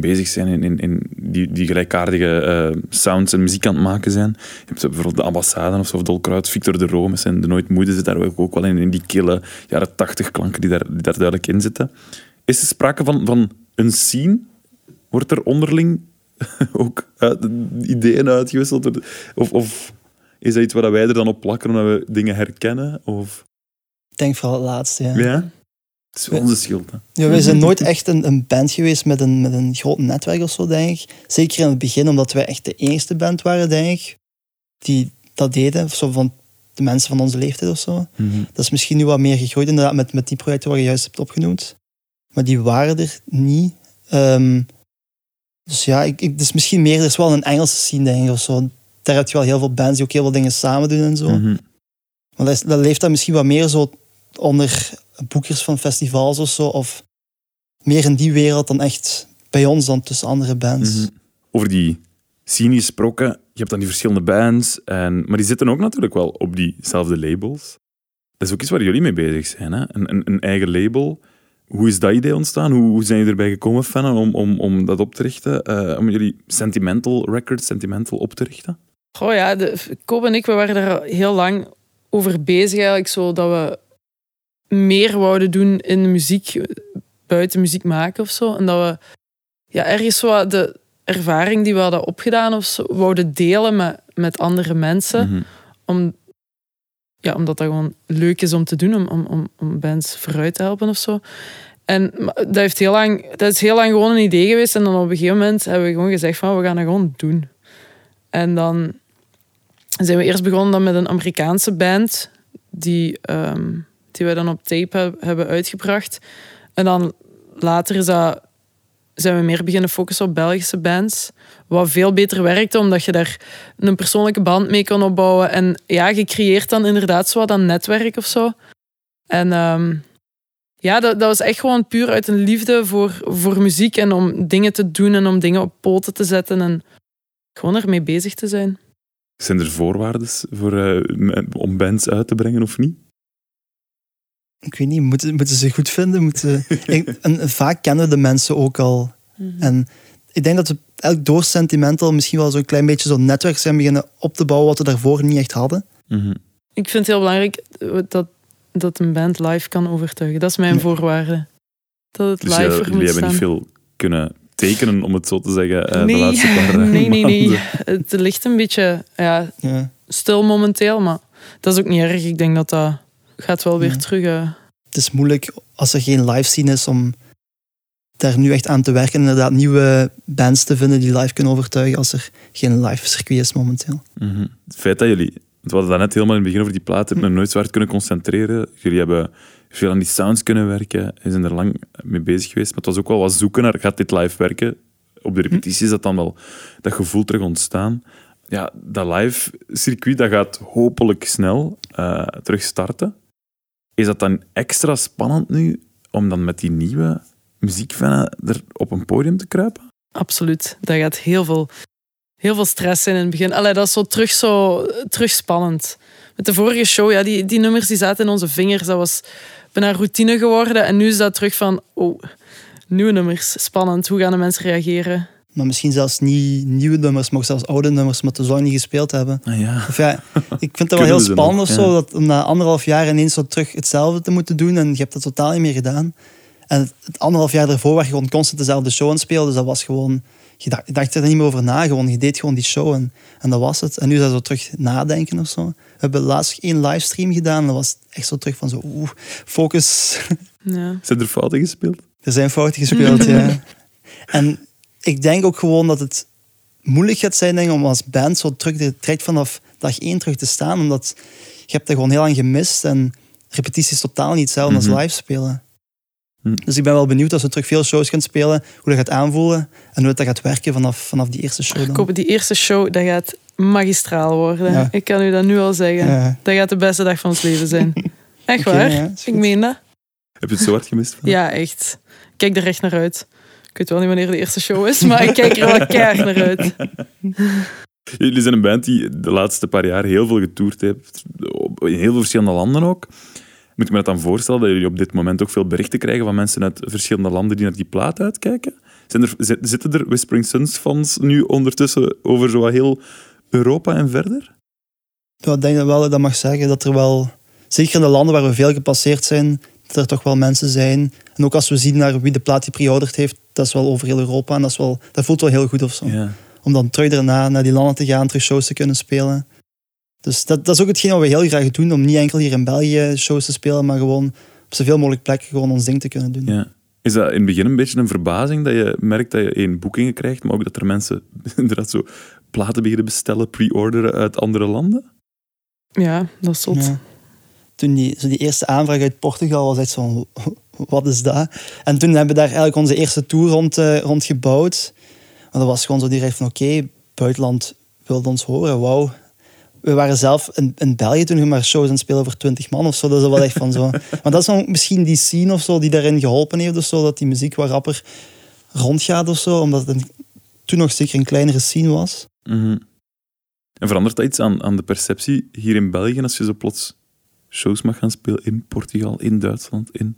bezig zijn in, in, in die, die gelijkaardige eh, sounds en muziek aan het maken zijn. Je hebt bijvoorbeeld de Ambassade of zo, of Dolkruid, Victor de Roo met zijn De Nooit Moede zit daar ook ook wel in, in die kille jaren tachtig klanken die daar, die daar duidelijk in zitten. Is er sprake van, van een scene? Wordt er onderling ook uit- ideeën uitgewisseld? Of, of is dat iets waar wij er dan op plakken omdat we dingen herkennen? Of... Ik denk vooral het laatste, ja. Ja? Het is wel onze schuld, hè? Ja, wij zijn nooit echt een, een band geweest met een, met een groot netwerk of zo, denk ik. Zeker in het begin, omdat wij echt de enige band waren, denk ik, die dat deden. Of zo van de mensen van onze leeftijd of zo. Mhm. Dat is misschien nu wat meer gegroeid, inderdaad, met, met die projecten waar je juist hebt opgenoemd. Maar die waren er niet. Ehm, dus ja, ik, ik, dus misschien meer, er is wel een Engelse scene, denk ik, of zo. Daar heb je wel heel veel bands die ook heel veel dingen samen doen en zo. Mhm. Maar dat, is- dat leeft dan misschien wat meer zo onder boekers van festivals of zo. Of meer in die wereld dan echt bij ons dan tussen andere bands. Mhm. Over die scene gesproken, je hebt dan die verschillende bands, en, maar die zitten ook natuurlijk wel op diezelfde labels. Dat is ook iets waar jullie mee bezig zijn, hè? Een, een, een eigen label. Hoe is dat idee ontstaan? Hoe, hoe zijn jullie erbij gekomen, Fenne, om, om, om dat op te richten? Eh, om jullie Sentimental Records, Sentimental op te richten? Goh ja, de, en ik we waren daar heel lang over bezig eigenlijk, zo dat we meer wouden doen in de muziek, buiten muziek maken of zo. En dat we ja, ergens zo wat de ervaring die we hadden opgedaan of zo, wouden delen met, met andere mensen. Mhm. Om, ja, omdat dat gewoon leuk is om te doen, om, om, om, bands vooruit te helpen of zo. En dat, heeft heel lang, dat is heel lang gewoon een idee geweest. En dan op een gegeven moment hebben we gewoon gezegd van we gaan dat gewoon doen. En dan zijn we eerst begonnen dan met een Amerikaanse band die, ehm, die wij dan op tape heb- hebben uitgebracht. En dan later is dat, zijn we meer beginnen focussen op Belgische bands. Wat veel beter werkte, omdat je daar een persoonlijke band mee kon opbouwen. En ja, je creëert dan inderdaad zo wat een netwerk of zo. En ehm, ja, dat, dat was echt gewoon puur uit een liefde voor, voor muziek en om dingen te doen en om dingen op poten te zetten en gewoon ermee bezig te zijn. Zijn er voorwaarden voor, eh, om bands uit te brengen of niet? Ik weet niet, moeten, moeten ze goed vinden? Moeten, ik- en vaak kennen de mensen ook al. En ik denk dat we elk door Sentimental misschien wel zo'n klein beetje zo'n netwerk zijn beginnen op te bouwen wat we daarvoor niet echt hadden. Mhm. Ik vind het heel belangrijk dat, dat een band live kan overtuigen. Dat is mijn voorwaarde. Dat het Dus live jij- er jullie hebben staan. niet veel kunnen tekenen, om het zo te zeggen, eh, de nee, laatste paar eh, nee, nee, nee. maanden. Het ligt een beetje ja, Ja. stil momenteel, maar dat is ook niet erg. Ik denk dat dat gaat wel weer Ja. terug. eh, Het is moeilijk als er geen live scene is om daar nu echt aan te werken. En inderdaad nieuwe bands te vinden die live kunnen overtuigen als er geen live circuit is momenteel. Mhm. Het feit dat jullie, we hadden dat net helemaal in het begin over die plaat, hebben nooit zo hard kunnen concentreren. Jullie hebben veel aan die sounds kunnen werken en zijn er lang mee bezig geweest. Maar het was ook wel wat zoeken naar, gaat dit live werken? Op de repetities is dat dan wel dat gevoel terug ontstaan. Ja, dat live circuit, dat gaat hopelijk snel eh, terug starten. Is dat dan extra spannend nu, om dan met die nieuwe muziekfannen er op een podium te kruipen? Absoluut. Dat gaat heel veel, heel veel stress zijn in het begin. Allee, dat is zo terug, zo terug spannend. Met de vorige show, ja, die, die nummers die zaten in onze vingers. Dat was bijna routine geworden. En nu is dat terug van, oh, nieuwe nummers. Spannend. Hoe gaan de mensen reageren? Maar misschien zelfs niet nieuwe nummers, maar zelfs oude nummers, maar te zo lang niet gespeeld hebben. Ah ja. Of ja, ik vind dat wel heel spannend of ja. zo, dat om na anderhalf jaar ineens zo terug hetzelfde te moeten doen en je hebt dat totaal niet meer gedaan. En het, het anderhalf jaar daarvoor was je gewoon constant dezelfde show aan het spelen, dus dat was gewoon, je dacht, je dacht er niet meer over na, gewoon, je deed gewoon die show en, en dat was het. En nu is dat zo terug nadenken of zo. We hebben laatst één livestream gedaan en dat was echt zo terug van zo, oeh, focus. Ja. Zijn er fouten gespeeld? Er zijn fouten gespeeld, ja. En ik denk ook gewoon dat het moeilijk gaat zijn denk ik, om als band zo terug direct vanaf dag één terug te staan. Omdat je hebt dat gewoon heel lang gemist. En repetitie is totaal niet hetzelfde Mhm. als live spelen. Hm. Dus ik ben wel benieuwd als we terug veel shows gaan spelen, hoe dat gaat aanvoelen en hoe dat gaat werken vanaf, vanaf die eerste show. Ik hoop die eerste show, dat gaat magistraal worden. Ja. Ik kan u dat nu al zeggen. Ja. Dat gaat de beste dag van ons leven zijn. Echt waar? ja, ik meen dat. Heb je het zo hard gemist? Van? Ja, echt. Ik kijk er echt naar uit. Ik weet wel niet wanneer de eerste show is, maar ik kijk er wel keihard naar uit. Jullie zijn een band die de laatste paar jaar heel veel getoerd heeft, in heel veel verschillende landen ook. Moet ik me dat dan voorstellen dat jullie op dit moment ook veel berichten krijgen van mensen uit verschillende landen die naar die plaat uitkijken? Zijn er, zit- zitten er Whispering Suns fans nu ondertussen over zo wat heel Europa en verder? Ja, ik denk dat wel dat mag zeggen, dat er wel, zeker in de landen waar we veel gepasseerd zijn, er toch wel mensen zijn. En ook als we zien naar wie de plaat die pre-ordered heeft, dat is wel over heel Europa en dat, is wel, dat voelt wel heel goed of zo. Ja. Om dan terug daarna naar die landen te gaan, terug shows te kunnen spelen. Dus dat, dat is ook hetgeen wat we heel graag doen, om niet enkel hier in België shows te spelen, maar gewoon op zoveel mogelijk plekken gewoon ons ding te kunnen doen. Ja. Is dat in het begin een beetje een verbazing dat je merkt dat je één boekingen krijgt, maar ook dat er mensen inderdaad zo platen beginnen bestellen, pre-orderen uit andere landen? Ja, dat is zot. Ja. Toen die, zo die eerste aanvraag uit Portugal was echt zo van, wat is dat? En toen hebben we daar eigenlijk onze eerste tour rond, eh, rond gebouwd. Maar dat was gewoon zo direct van, oké, buitenland wilde ons horen, wauw. We waren zelf in, in België toen we maar shows aan het spelen voor 20 man of zo. Dat is wel echt van zo. Maar dat is dan misschien die scene of zo die daarin geholpen heeft of zo, dat die muziek wat rapper rondgaat of zo, omdat het een- toen nog zeker een kleinere scene was. Mhm. En verandert dat iets aan, aan de perceptie hier in België als je zo plots shows mag gaan spelen in Portugal, in Duitsland, in...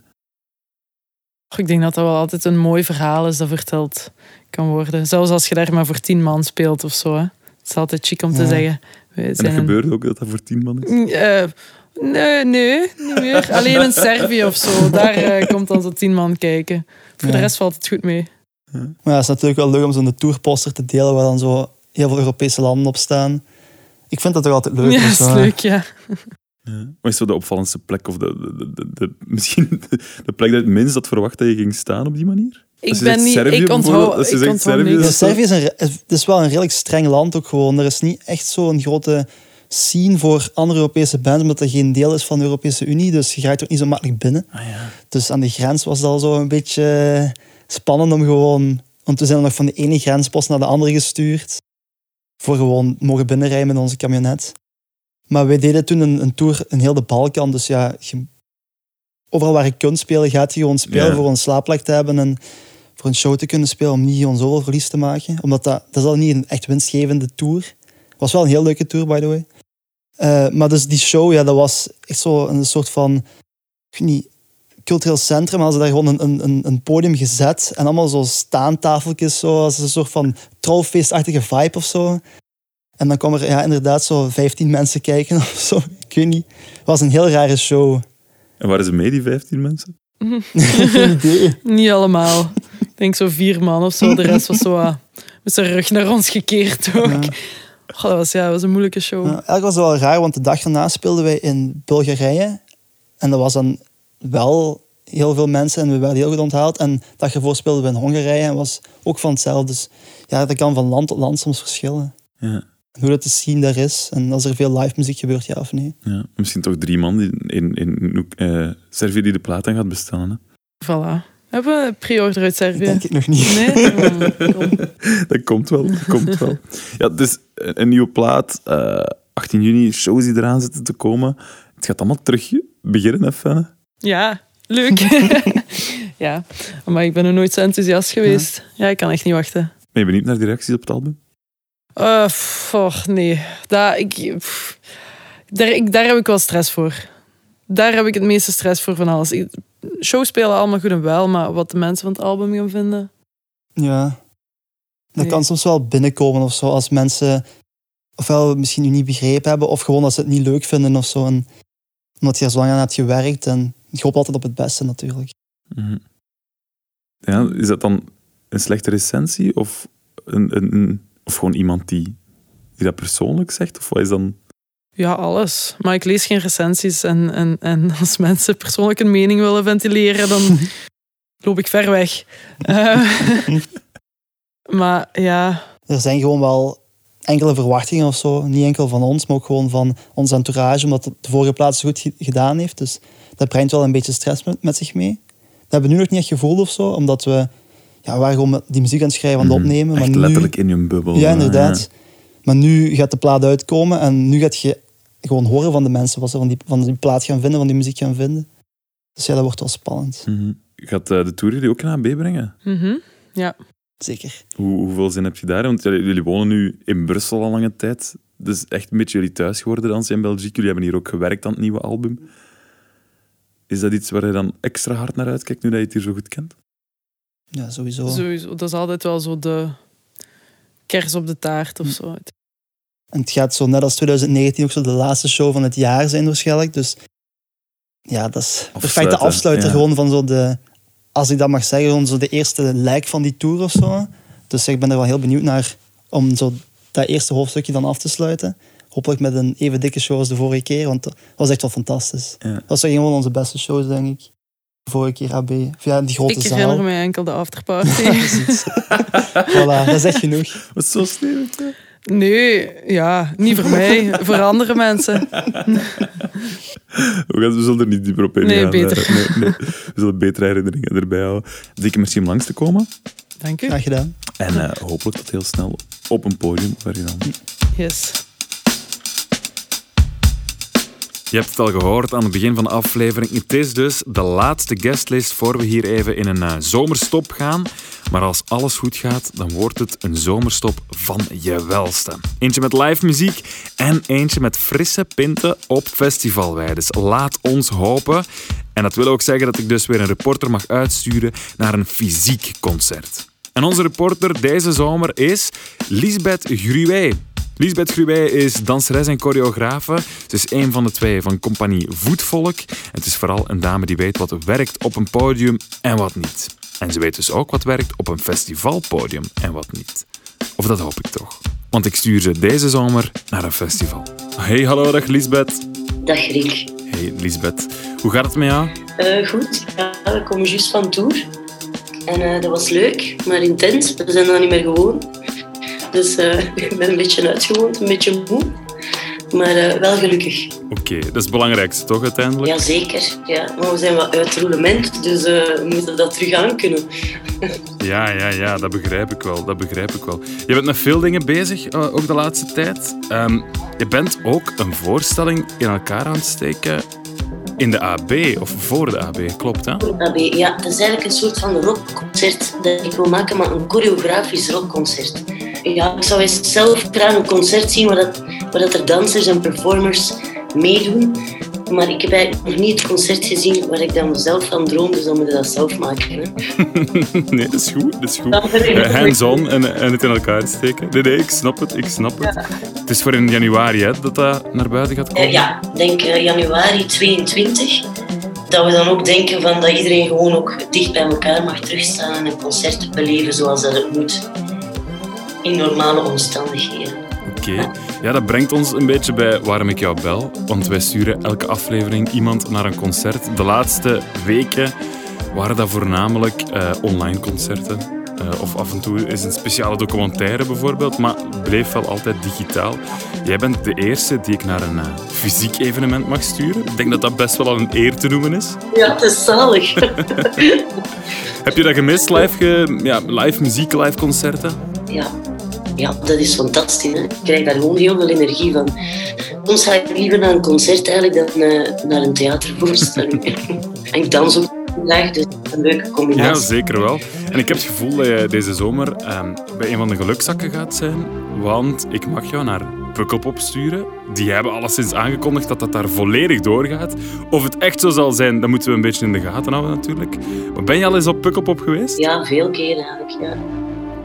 Ik denk dat dat wel altijd een mooi verhaal is dat verteld kan worden. Zelfs als je daar maar voor tien man speelt of zo. Hè. Het is altijd chic om te Ja. zeggen. En dat een- gebeurt ook, dat dat voor tien man is. Eh, nee, nee, niet meer. Alleen in Servië of zo. Daar eh, komt dan zo tien man kijken. Voor de rest valt het goed mee. Maar ja, het is natuurlijk wel leuk om zo'n tourposter te delen waar dan zo heel veel Europese landen op staan. Ik vind dat toch altijd leuk. ja, dat is leuk, ja. Wat is zo de opvallendste plek? Of de, de, de, de- misschien de, de plek dat het minst had verwacht dat je ging staan op die manier? Ik ben niet- Servië ik onthoud- bijvoorbeeld, als je ik zegt onthoud Servië, dat Servië is, een, het is wel een redelijk streng land ook gewoon. Er is niet echt zo'n grote scene voor andere Europese bands, omdat dat geen deel is van de Europese Unie. Dus je gaat er ook niet zo makkelijk binnen. Dus aan de grens was het al zo een beetje spannend om gewoon... Want we zijn dan nog van de ene grenspost naar de andere gestuurd. Voor gewoon mogen binnenrijden met onze camionet. Maar wij deden toen een, een tour in heel de Balkan. Dus ja, je- overal waar je kunt spelen, gaat je gewoon spelen Ja. voor een slaapplek te hebben en voor een show te kunnen spelen, om niet gewoon zoveel verlies te maken. Omdat dat, dat is al niet een echt winstgevende tour. was wel een heel leuke tour, by the way. Eh, maar dus die show, ja, dat was echt zo een soort van, ik weet niet, cultureel centrum. Hadden ze daar gewoon een, een- een, een podium gezet en allemaal zo staantafeltjes, zo, als een soort van trouwfeestachtige vibe of zo. En dan kwam er ja, inderdaad zo 15 mensen kijken of zo. Ik weet niet. Het was een heel rare show. En waren ze mee, die 15 mensen? Geen idee. Niet allemaal. Ik denk zo vier man of zo. De rest was zo ah, met zijn rug naar ons gekeerd ook. Goh, dat, was, ja, dat was een moeilijke show. Ja, eigenlijk was het wel raar, want de dag erna speelden wij in Bulgarije. En dat was dan wel heel veel mensen en we werden heel goed onthaald. En de dag ervoor speelden we in Hongarije en was ook van hetzelfde. Dus ja, dat kan van land tot land soms verschillen. Ja. Hoe dat te zien daar is en als er veel live muziek gebeurt, ja of nee. ja. Misschien toch drie man die in, in, eh Servië die de plaat aan gaat bestellen. Hè? Voilà. Hebben we pre-order uit Servië? Denk ik nog niet. Nee? Oh, kom. Dat komt wel, dat komt wel. Ja, dus een, een nieuwe plaat, eh, 18 juni, shows die eraan zitten te komen. Het gaat allemaal terug beginnen, hè, Fenne? Ja, leuk. ja, maar ik ben nog nooit zo enthousiast geweest. Ja, ik kan echt niet wachten. Ben je benieuwd naar de reacties op het album? Pff, och, nee. Daar, ik, pff, daar, ik, daar heb ik wel stress voor. Daar heb ik het meeste stress voor van alles. Ik- Shows spelen allemaal goed en wel, maar wat de mensen van het album gaan vinden... Ja. Dat Nee. kan soms wel binnenkomen of zo, als mensen ofwel misschien u niet begrepen hebben, of gewoon dat ze het niet leuk vinden of zo. En, omdat je er zo lang aan hebt gewerkt. En ik hoop altijd op het beste natuurlijk. Mhm. Ja, is dat dan een slechte recensie of, een, een, een- of gewoon iemand die, die dat persoonlijk zegt? Of wat is dan... Ja, alles. Maar ik lees geen recensies. En, en, en als mensen persoonlijk een mening willen ventileren, dan loop ik ver weg. Eh, maar ja, Er zijn gewoon wel enkele verwachtingen of zo. Niet enkel van ons, maar ook gewoon van onze entourage, omdat het de vorige plaats goed ge- gedaan heeft. Dus dat brengt wel een beetje stress met, met zich mee. Dat hebben we nu nog niet echt gevoeld of zo, omdat we, ja, we waren gewoon die muziek aan het schrijven, aan het Mhm. opnemen. Echt maar nu, letterlijk in je bubbel. Ja, inderdaad. Maar nu gaat de plaat uitkomen en nu gaat je gewoon horen van de mensen wat ze van die, van die plaat gaan vinden, van die muziek gaan vinden. Dus ja, dat wordt wel spannend. Mhm. Gaat eh, de tour jullie ook naar B brengen? mhm. ja. Zeker. Hoe, hoeveel zin heb je daar? Want jullie, jullie wonen nu in Brussel al lange tijd. Dus echt een beetje jullie thuis geworden dan in België. Jullie hebben hier ook gewerkt aan het nieuwe album. Is dat iets waar je dan extra hard naar uitkijkt, nu dat je het hier zo goed kent? Ja, sowieso. Sowieso. Dat is altijd wel zo de kers op de taart of zo. En het gaat zo net als 2019 ook zo de laatste show van het jaar zijn waarschijnlijk. Dus ja, dat is een perfecte Afsluiten, afsluiter ja. gewoon van zo de, als ik dat mag zeggen, gewoon zo de eerste lijk van die tour of zo. Dus ik ben er wel heel benieuwd naar om zo dat eerste hoofdstukje dan af te sluiten. Hopelijk met een even dikke show als de vorige keer, want dat was echt wel fantastisch. Ja. Dat was een van onze beste shows, denk ik. Vorige keer AB. Of ja, die grote Ik zaal. herinner me enkel de afterparty. Voilà, dat is echt genoeg. Wat zo sneeuw. nee, ja, niet voor mij. voor andere mensen. We, gaan, we zullen er niet dieper op ingaan. Nee, eh, beter. nee, nee. We zullen betere herinneringen erbij houden. Dikke merci om langs te komen. Dank u. Graag gedaan. En eh, hopelijk tot heel snel op een podium waar je dan... Yes. Je hebt het al gehoord aan het begin van de aflevering. Het is dus de laatste guestlist voor we hier even in een eh, zomerstop gaan. Maar als alles goed gaat, dan wordt het een zomerstop van je welste. Eentje met live muziek en eentje met frisse pinten op festivalweide. Dus laat ons hopen. En dat wil ook zeggen dat ik dus weer een reporter mag uitsturen naar een fysiek concert. En onze reporter deze zomer is Lisbeth Gruwé. Lisbeth Gruwé is danseres en choreografe. Ze is een van de twee van compagnie Voetvolk. Het is vooral een dame die weet wat werkt op een podium en wat niet. En ze weet dus ook wat werkt op een festivalpodium en wat niet. Of dat hoop ik toch. Want ik stuur ze deze zomer naar een festival. Hey, hallo, dag Lisbeth. Dag Rick. Hey Lisbeth, hoe gaat het met jou? Uh, goed, ja, we komen juist van tour. En uh, dat was leuk, maar intens. We zijn dan niet meer gewoon. Dus uh, ik ben een beetje uitgewoond, een beetje moe. Maar wel gelukkig. Oké, okay, dat is het belangrijkste toch uiteindelijk? Jazeker, ja. maar we zijn wat uit roulement, dus we moeten dat terug aan kunnen. ja, ja, ja, dat begrijp ik wel. Dat begrijp ik wel. Je bent met veel dingen bezig, ook de laatste tijd. Um, je bent ook een voorstelling in elkaar aan het steken in de AB of voor de AB, klopt hè? Voor de AB, ja. Dat is eigenlijk een soort van rockconcert dat ik wil maken, maar een choreografisch rockconcert. Ja, ik zou eens zelf graag een concert zien waar, dat, waar dat er dansers en performers meedoen. Maar ik heb eigenlijk nog niet het concert gezien waar ik dan zelf van droom, dus dan moet je dat zelf maken. Hè? nee, dat is goed. Dat is goed. Uh, Hands-on en, en het in elkaar steken. Nee, nee, ik snap het. Ik snap het. Ja. Het is voor in januari hè, dat dat naar buiten gaat komen? Uh, ja, ik denk uh, januari 22. Dat we dan ook denken van dat iedereen gewoon ook dicht bij elkaar mag terugstaan en een concert beleven zoals dat het moet. In normale omstandigheden. Oké. Ja, dat brengt ons een beetje bij waarom ik jou bel. Want wij sturen elke aflevering iemand naar een concert. De laatste weken waren dat voornamelijk uh, online concerten. Uh, of af en toe is een speciale documentaire bijvoorbeeld, maar bleef wel altijd digitaal. Jij bent de eerste die ik naar een uh, fysiek evenement mag sturen. Ik denk dat dat best wel al een eer te noemen is. Ja, het is zalig. Heb je dat gemist, live, ge ja, live muziek, live concerten? Ja, ja, dat is fantastisch. Hè. Ik krijg daar gewoon heel veel energie van. Soms ga ik liever naar een concert eigenlijk dan uh, naar een theatervoorstelling. en ik dans ook vandaag, dus een leuke combinatie. Ja, zeker wel. En ik heb het gevoel dat je deze zomer um, bij een van de gelukzakken gaat zijn. Want ik mag jou naar Pukkelpop sturen. Die hebben alleszins aangekondigd dat dat daar volledig doorgaat. Of het echt zo zal zijn, dat moeten we een beetje in de gaten houden natuurlijk. Maar ben je al eens op Pukkelpop geweest? Ja, veel keren eigenlijk, ja.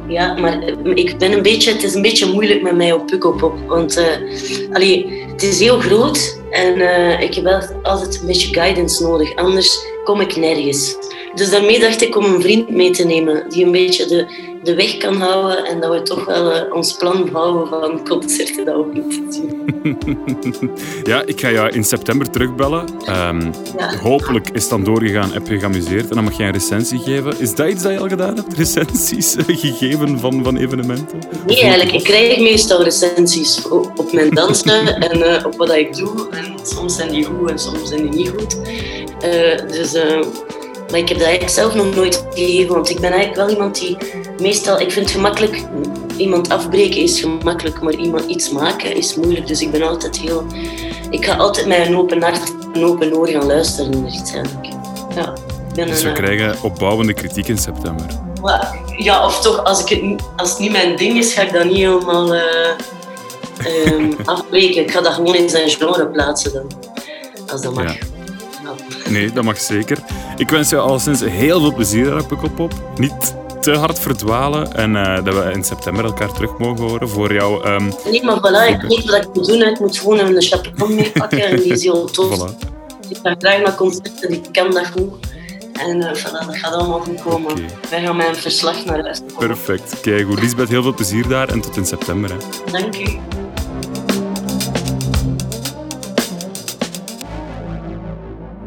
Ja, maar eh, ik ben een beetje, het is een beetje moeilijk met mij op Pukkelpop. Want uh, het is heel groot en uh, ik heb wel altijd een beetje guidance nodig. Anders kom ik nergens. Dus daarmee dacht ik om een vriend mee te nemen die een beetje de, de weg kan houden en dat we toch wel uh, ons plan bouwen van concerten dat we moeten zien. ja, ik ga jou in september terugbellen. Um, ja. Hopelijk is het dan doorgegaan, heb je geamuseerd en dan mag jij een recensie geven. Is dat iets dat je al gedaan hebt? Recensies gegeven van, van evenementen? Nee, eigenlijk. Ik krijg meestal recensies op mijn dansen en uh, op wat ik doe. En soms zijn die goed en soms zijn die niet goed. Uh, dus maar ik heb dat eigenlijk zelf nog nooit gegeven, want ik ben eigenlijk wel iemand die meestal, ik vind het gemakkelijk, iemand afbreken is gemakkelijk, maar iemand iets maken is moeilijk. Dus ik ben altijd heel, ik ga altijd met een open hart, een open oor gaan luisteren naar iets eigenlijk. Ja, ben dus we een, krijgen opbouwende kritiek in september. Ja, of toch, als, ik het, als het niet mijn ding is, ga ik dat niet helemaal uh, um, afbreken. Ik ga dat gewoon in zijn genre plaatsen dan, als dat mag. Ja. Nee, dat mag zeker. Ik wens je alleszins heel veel plezier daar op Pukkelpop. Niet te hard verdwalen en uh, dat we in september elkaar terug mogen horen voor jou. Um... Nee, maar voilà, ik weet wat ik moet doen. Ik moet gewoon een chaperon meepakken en die is heel tof. Voilà. Ik ga graag naar concerten, ik kan dat goed. En uh, voilà, dat gaat allemaal goed komen. Okay. Wij gaan mijn verslag naar huis Perfect. Kijk goed. Lisbeth, heel veel plezier daar en tot in september. Hè. Dank u.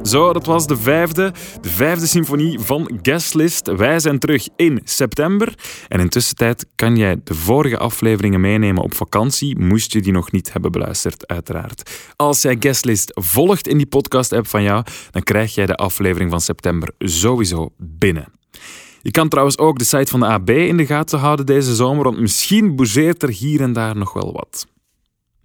Zo, dat was de vijfde, de vijfde symfonie van Guestlist. Wij zijn terug in september. En intussen tijd kan jij de vorige afleveringen meenemen op vakantie, moest je die nog niet hebben beluisterd, uiteraard. Als jij Guestlist volgt in die podcast-app van jou, dan krijg jij de aflevering van september sowieso binnen. Je kan trouwens ook de site van de AB in de gaten houden deze zomer, want misschien bougeert er hier en daar nog wel wat.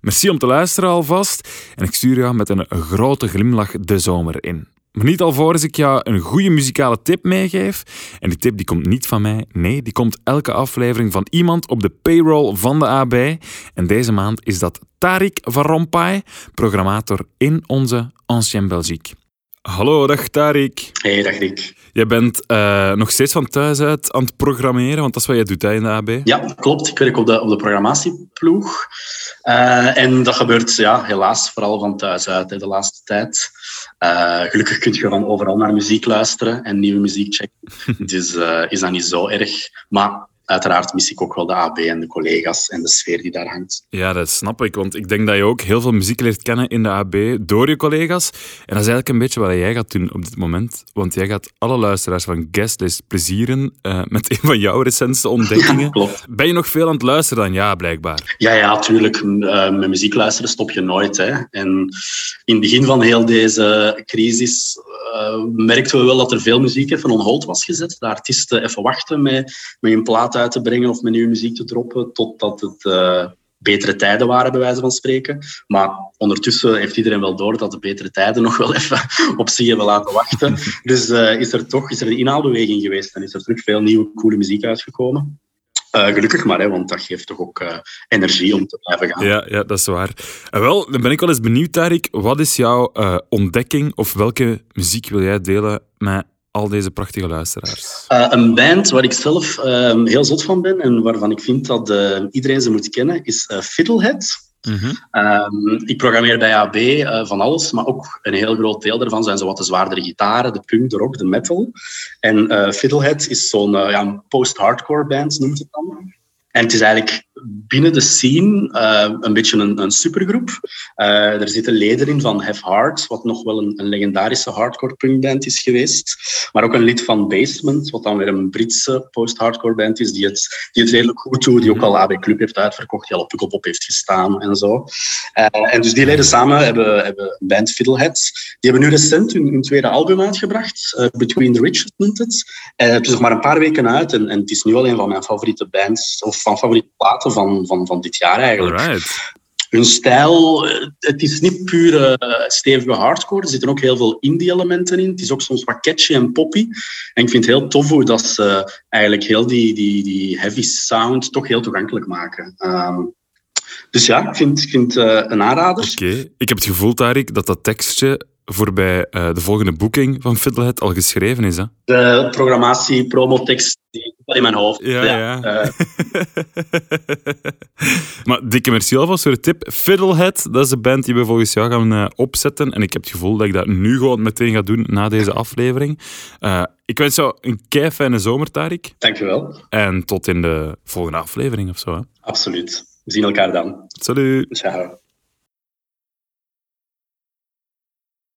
Merci om te luisteren alvast en ik stuur jou met een grote glimlach de zomer in. Maar niet alvorens ik jou een goede muzikale tip meegeef. En die tip die komt niet van mij, nee, die komt elke aflevering van iemand op de payroll van de AB. En deze maand is dat Tarik van Rompuy, programmator in onze Ancien Belgique. Hallo, dag Tarik. Hey, dag Rick. Jij bent uh, nog steeds van thuis uit aan het programmeren, want dat is wat jij doet hè, in de AB. Ja, klopt. Ik werk op de, op de programmatieploeg. Uh, en dat gebeurt ja, helaas vooral van thuis uit hè, de laatste tijd. Uh, gelukkig kun je van overal naar muziek luisteren en nieuwe muziek checken. dus is dat niet zo erg. Maar uiteraard mis ik ook wel de AB en de collega's en de sfeer die daar hangt. Ja, dat snap ik. Want ik denk dat je ook heel veel muziek leert kennen in de AB door je collega's. En dat is eigenlijk een beetje wat jij gaat doen op dit moment. Want jij gaat alle luisteraars van Guestlist plezieren uh, met een van jouw recentste ontdekkingen. Klopt. Ben je nog veel aan het luisteren dan? Ja, blijkbaar. Ja, ja, tuurlijk. Uh, met muziek luisteren stop je nooit. Hè. En in het begin van heel deze crisis uh, merkten we wel dat er veel muziek even on hold was gezet. De artiesten even wachten met, met een plaat te brengen of met nieuwe muziek te droppen, totdat het uh, betere tijden waren, bij wijze van spreken. Maar ondertussen heeft iedereen wel door dat de betere tijden nog wel even op zich hebben laten wachten. Dus uh, is er toch is er inhaalbeweging geweest en is er terug veel nieuwe, coole muziek uitgekomen. Uh, gelukkig maar, hè, want dat geeft toch ook energie om te blijven gaan. Ja, ja dat is waar. En wel, dan ben ik wel eens benieuwd, Tarik. Wat is jouw ontdekking of welke muziek wil jij delen met al deze prachtige luisteraars? een band waar ik zelf ehm, heel zot van ben en waarvan ik vind dat iedereen ze moet kennen, is Fiddlehead. Mm -hmm. um, ik programmeer bij AB van alles, maar ook een heel groot deel daarvan zijn zo wat de zwaardere gitaren, de punk, de rock, de metal. En Fiddlehead is zo'n ja, post-hardcore band, noemt het dan. En het is eigenlijk binnen de scene uh, een beetje een, een supergroep. Uh, er zitten leden in van Have Heart, wat nog wel een, een legendarische hardcore punkband is geweest. Maar ook een lid van Basement, wat dan weer een Britse post-hardcore band is, die het, die het redelijk goed doet, die ook al AB Club heeft uitverkocht, die al op Pukkelpop heeft gestaan en zo. Uh, en dus die leden samen hebben, hebben een band Fiddleheads. Die hebben nu recent hun, hun tweede album uitgebracht, Between the Rich noemt het. het is nog maar een paar weken uit en, en het is nu al een van mijn favoriete bands, of van favoriete platen van, van, van dit jaar eigenlijk. Alright. Hun stijl, het is niet pure stevige hardcore. Er zitten ook heel veel indie-elementen in. Het is ook soms wat catchy en poppy. En ik vind het heel tof hoe dat ze eigenlijk heel die, die, die heavy sound toch heel toegankelijk maken. Um, dus ja, ik vind, ik vind uh, een aanrader. Oké, okay. ik heb het gevoel, Tarik, dat dat tekstje voorbij uh, de volgende boeking van Fiddlehead al geschreven is. Hè? De programmatie, promotekst, die in mijn hoofd. Ja, ja. ja. Uh. maar dikke merci alvast voor de tip. Fiddlehead, dat is de band die we volgens jou gaan uh, opzetten. En ik heb het gevoel dat ik dat nu gewoon meteen ga doen na deze aflevering. ik wens jou een kei fijne zomer, Tarik. Dankjewel. En tot in de volgende aflevering of zo. Hè? Absoluut. We zien elkaar dan. Salut. Ciao.